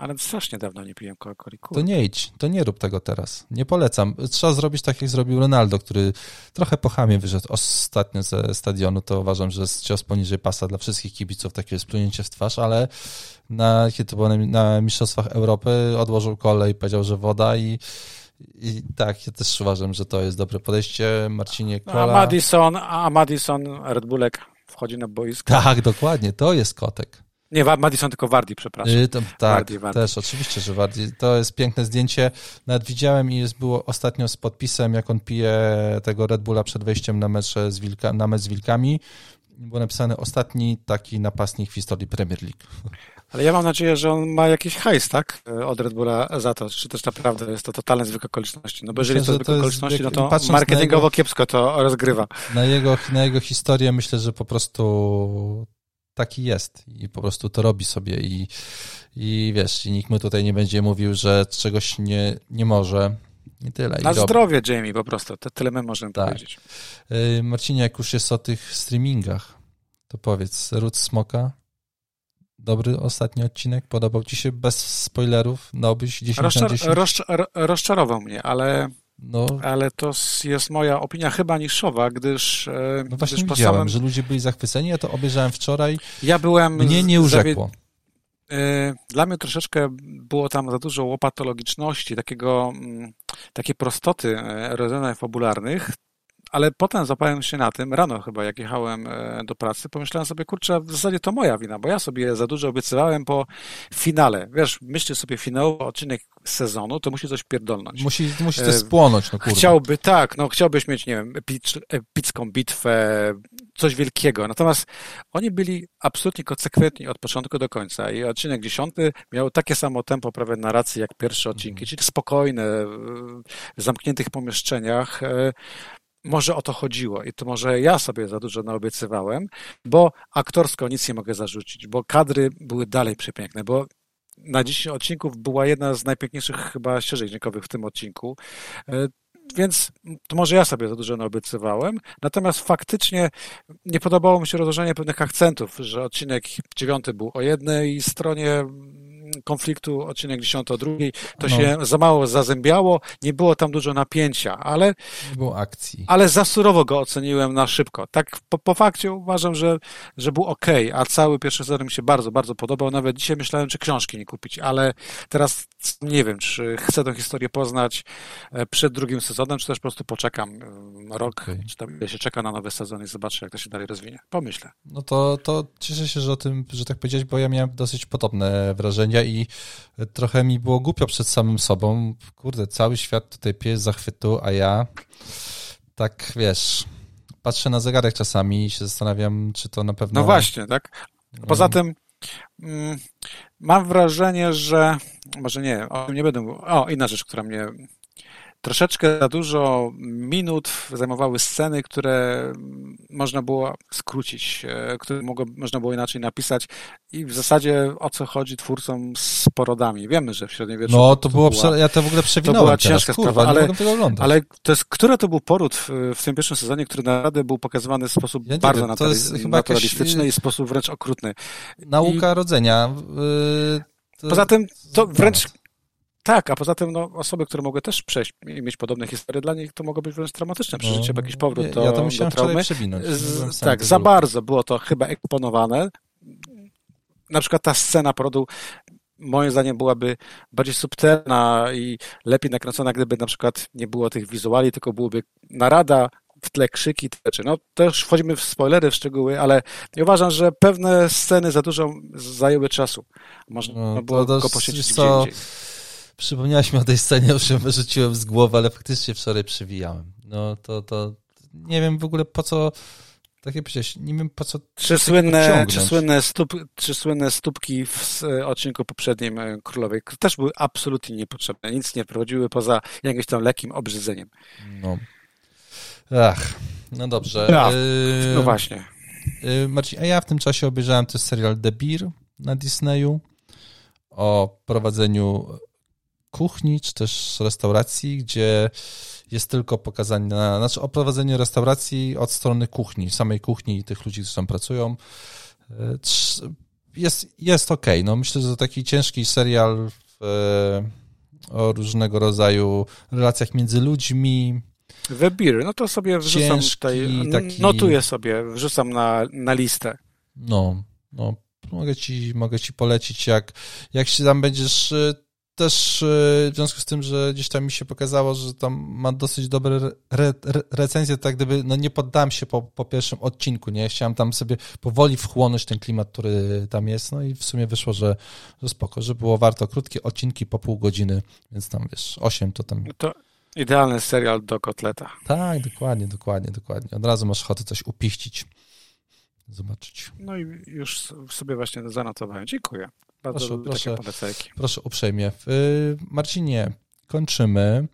Ale strasznie dawno nie piłem Coca-Coli. To nie idź, to nie rób tego teraz. Nie polecam. Trzeba zrobić tak, jak zrobił Ronaldo, który trochę po chamie wyszedł ostatnio ze stadionu. To uważam, że jest cios poniżej pasa dla wszystkich kibiców, takie splunięcie w twarz, ale na, kiedy to było na, na Mistrzostwach Europy, odłożył kole i powiedział, że woda i i tak, ja też uważam, że to jest dobre podejście. Marcinie Kola. A Madison, a Madison, Red Bullek wchodzi na boisko. Tak, dokładnie, to jest kotek. Nie, Madison, tylko Wardi, przepraszam. Yy, to, tak, też, oczywiście, że Wardi. To jest piękne zdjęcie. Nawet widziałem i jest było ostatnio z podpisem, jak on pije tego Red Bulla przed wejściem na mecz z, Wilka, na mecz z Wilkami. Było napisane ostatni taki napastnik w historii Premier League. Ale ja mam nadzieję, że on ma jakiś hajs, tak? Od Red Bulla za to. Czy też naprawdę jest to totalne zwykłe okoliczności? No bo jeżeli myślę, to zwykłe okoliczności, no to marketingowo jego, kiepsko to rozgrywa. Na jego, na jego historię myślę, że po prostu taki jest i po prostu to robi sobie i, i wiesz, i nikt mu tutaj nie będzie mówił, że czegoś nie, nie może. I tyle. Na I zdrowie, robi. Jamie, po prostu. To tyle my możemy tak. powiedzieć. Yy, Marcinie, jak już jest o tych streamingach, to powiedz, Ród Smoka, dobry ostatni odcinek? Podobał ci się bez spoilerów? Dałbyś 10 Rozczar- na 10? Rozcz- rozczarował mnie, ale no. Ale to jest moja opinia chyba niszowa, gdyż. E, no właśnie gdyż widziałem, samym... że ludzie byli zachwyceni. Ja to obejrzałem wczoraj. Ja byłem. Mnie nie urzekło. E, dla mnie troszeczkę było tam za dużo łopatologiczności, takiego, mm, takiej prostoty e, rozwiązań fabularnych, ale potem zapałem się na tym, rano chyba jak jechałem e, do pracy, pomyślałem sobie, kurczę, w zasadzie to moja wina, bo ja sobie za dużo obiecywałem po finale. Wiesz, myślę sobie finałowy odcinek sezonu, to musi coś pierdolnąć. Musi, musi coś spłonąć, no kurde. Chciałby, tak, no chciałbyś mieć, nie wiem, epicką bitwę, coś wielkiego. Natomiast oni byli absolutnie konsekwentni od początku do końca i odcinek dziesiąty miał takie samo tempo prawie narracji jak pierwsze odcinki, mhm. czyli spokojne, w zamkniętych pomieszczeniach. Może o to chodziło i to może ja sobie za dużo naobiecywałem, bo aktorsko nic nie mogę zarzucić, bo kadry były dalej przepiękne, bo na 10 odcinków była jedna z najpiękniejszych chyba ścieżek dźwiękowych w tym odcinku. E, więc to może ja sobie za dużo naobiecywałem. Natomiast faktycznie nie podobało mi się rozłożenie pewnych akcentów, że odcinek dziewiąty był o jednej stronie konfliktu, odcinek 10 o drugiej, to no. się za mało zazębiało, nie było tam dużo napięcia, ale... Nie było akcji. Ale za surowo go oceniłem na szybko. Tak po, po fakcie uważam, że, że był ok, a cały pierwszy sezon mi się bardzo, bardzo podobał. Nawet dzisiaj myślałem, czy książki nie kupić, ale teraz nie wiem, czy chcę tę historię poznać e, przed drugim sezonem, czy też po prostu poczekam rok, okay. czy tam się czeka na nowy sezon i zobaczę, jak to się dalej rozwinie. Pomyślę. No to, to cieszę się, że o tym, że tak powiedziałeś, bo ja miałem dosyć podobne wrażenia i trochę mi było głupio przed samym sobą. Kurde, cały świat tutaj pies zachwytu, a ja tak, wiesz, patrzę na zegarek czasami i się zastanawiam, czy to na pewno... No właśnie, tak? Poza no. tym mm, mam wrażenie, że może nie, o tym nie będę mówił. O, inna rzecz, która mnie troszeczkę za dużo minut zajmowały sceny, które można było skrócić, e, które mogło, można było inaczej napisać i w zasadzie o co chodzi twórcom z porodami. Wiemy, że w średniowieczu... No, to, to było, była, ja to w ogóle przewinąłem To była ciężka teraz, sprawa, ale, ale to jest, który to był poród w, w tym pierwszym sezonie, który naprawdę był pokazywany w sposób ja bardzo wiem, naturalistyczny jakaś... i w sposób wręcz okrutny. Nauka I... rodzenia. Yy, to... Poza tym to wręcz tak, a poza tym no, osoby, które mogły też przejść i mieć podobne historie, dla nich to mogło być wręcz traumatyczne przeżycie, no, jakiś powrót do, ja to do traumy. Z, tak, za bardzo było to chyba eksponowane. Na przykład ta scena porodu moim zdaniem byłaby bardziej subtelna i lepiej nakręcona, gdyby na przykład nie było tych wizuali, tylko byłoby narada, w tle krzyki, rzeczy. No to już wchodzimy w spoilery, w szczegóły, ale ja uważam, że pewne sceny za dużo zajęły czasu. Można no, było go posiedzieć gdzie indziej. Przypomniałeś mi o tej scenie, już ją wyrzuciłem z głowy, ale faktycznie wczoraj przewijałem. No to, to nie wiem w ogóle po co, tak jak powiedziałeś, nie wiem po co Trzy słynne, trzy słynne, stup, trzy słynne stópki w odcinku poprzednim e, Królowej też były absolutnie niepotrzebne. Nic nie prowadziły poza jakimś tam lekkim obrzydzeniem. No. Ach, no dobrze. Ja, y, no właśnie. Marcin, a ja w tym czasie obejrzałem też serial The Beer na Disneyu o prowadzeniu kuchni, czy też restauracji, gdzie jest tylko pokazanie, znaczy o prowadzeniu restauracji od strony kuchni, samej kuchni i tych ludzi, którzy tam pracują. Y, jest, jest ok. No myślę, że to taki ciężki serial w, o różnego rodzaju relacjach między ludźmi, Beer, no to sobie wrzucam Ciężki, tutaj, taki... notuję sobie, wrzucam na, na listę. No, no, mogę ci, mogę ci polecić, jak, jak się tam będziesz y, też y, w związku z tym, że gdzieś tam mi się pokazało, że tam ma dosyć dobre re, re, recenzje, tak gdyby, no nie poddałem się po, po pierwszym odcinku, nie? Chciałem tam sobie powoli wchłonąć ten klimat, który tam jest, no i w sumie wyszło, że, że spoko, że było warto. Krótkie odcinki po pół godziny, więc tam, wiesz, osiem to tam... To Idealny serial do kotleta. Tak, dokładnie, dokładnie, dokładnie. Od razu masz ochotę coś upiścić, zobaczyć. No i już sobie właśnie zanotowałem. Dziękuję. Bardzo proszę, proszę, takie polecajki. Proszę uprzejmie. Marcinie, kończymy.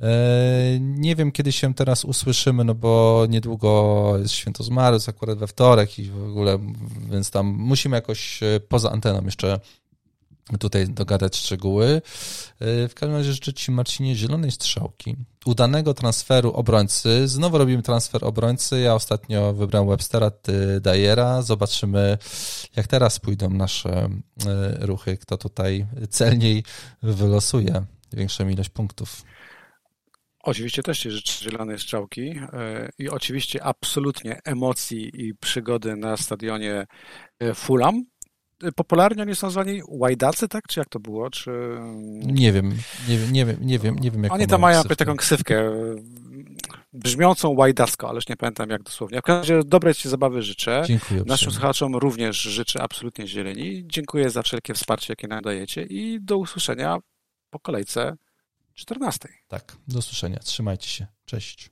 E, nie wiem, kiedy się teraz usłyszymy, no bo niedługo jest święto zmarłych, akurat we wtorek i w ogóle, więc tam musimy jakoś e, poza anteną jeszcze tutaj dogadać szczegóły. E, w każdym razie życzę Ci, Marcinie, zielonej strzałki, udanego transferu obrońcy. Znowu robimy transfer obrońcy. Ja ostatnio wybrałem Webstera, Ty Dajera. Zobaczymy, jak teraz pójdą nasze e, ruchy, kto tutaj celniej wylosuje większą ilość punktów. Oczywiście też Ci życzę zielonej strzałki e, i oczywiście absolutnie emocji i przygody na stadionie Fulham popularnie oni są zwani łajdacy, tak? Czy jak to było? Czy... Nie wiem, nie wiem, nie wiem, nie wiem, nie wiem jak Oni tam mają ksywkę. taką ksywkę brzmiącą łajdacko, ależ nie pamiętam jak dosłownie. W każdym razie dobrej Ci zabawy życzę. Dziękuję. Naszym słuchaczom również życzę absolutnie zieleni. Dziękuję za wszelkie wsparcie, jakie nam dajecie i do usłyszenia po kolejce 14. Tak, do usłyszenia. Trzymajcie się. Cześć.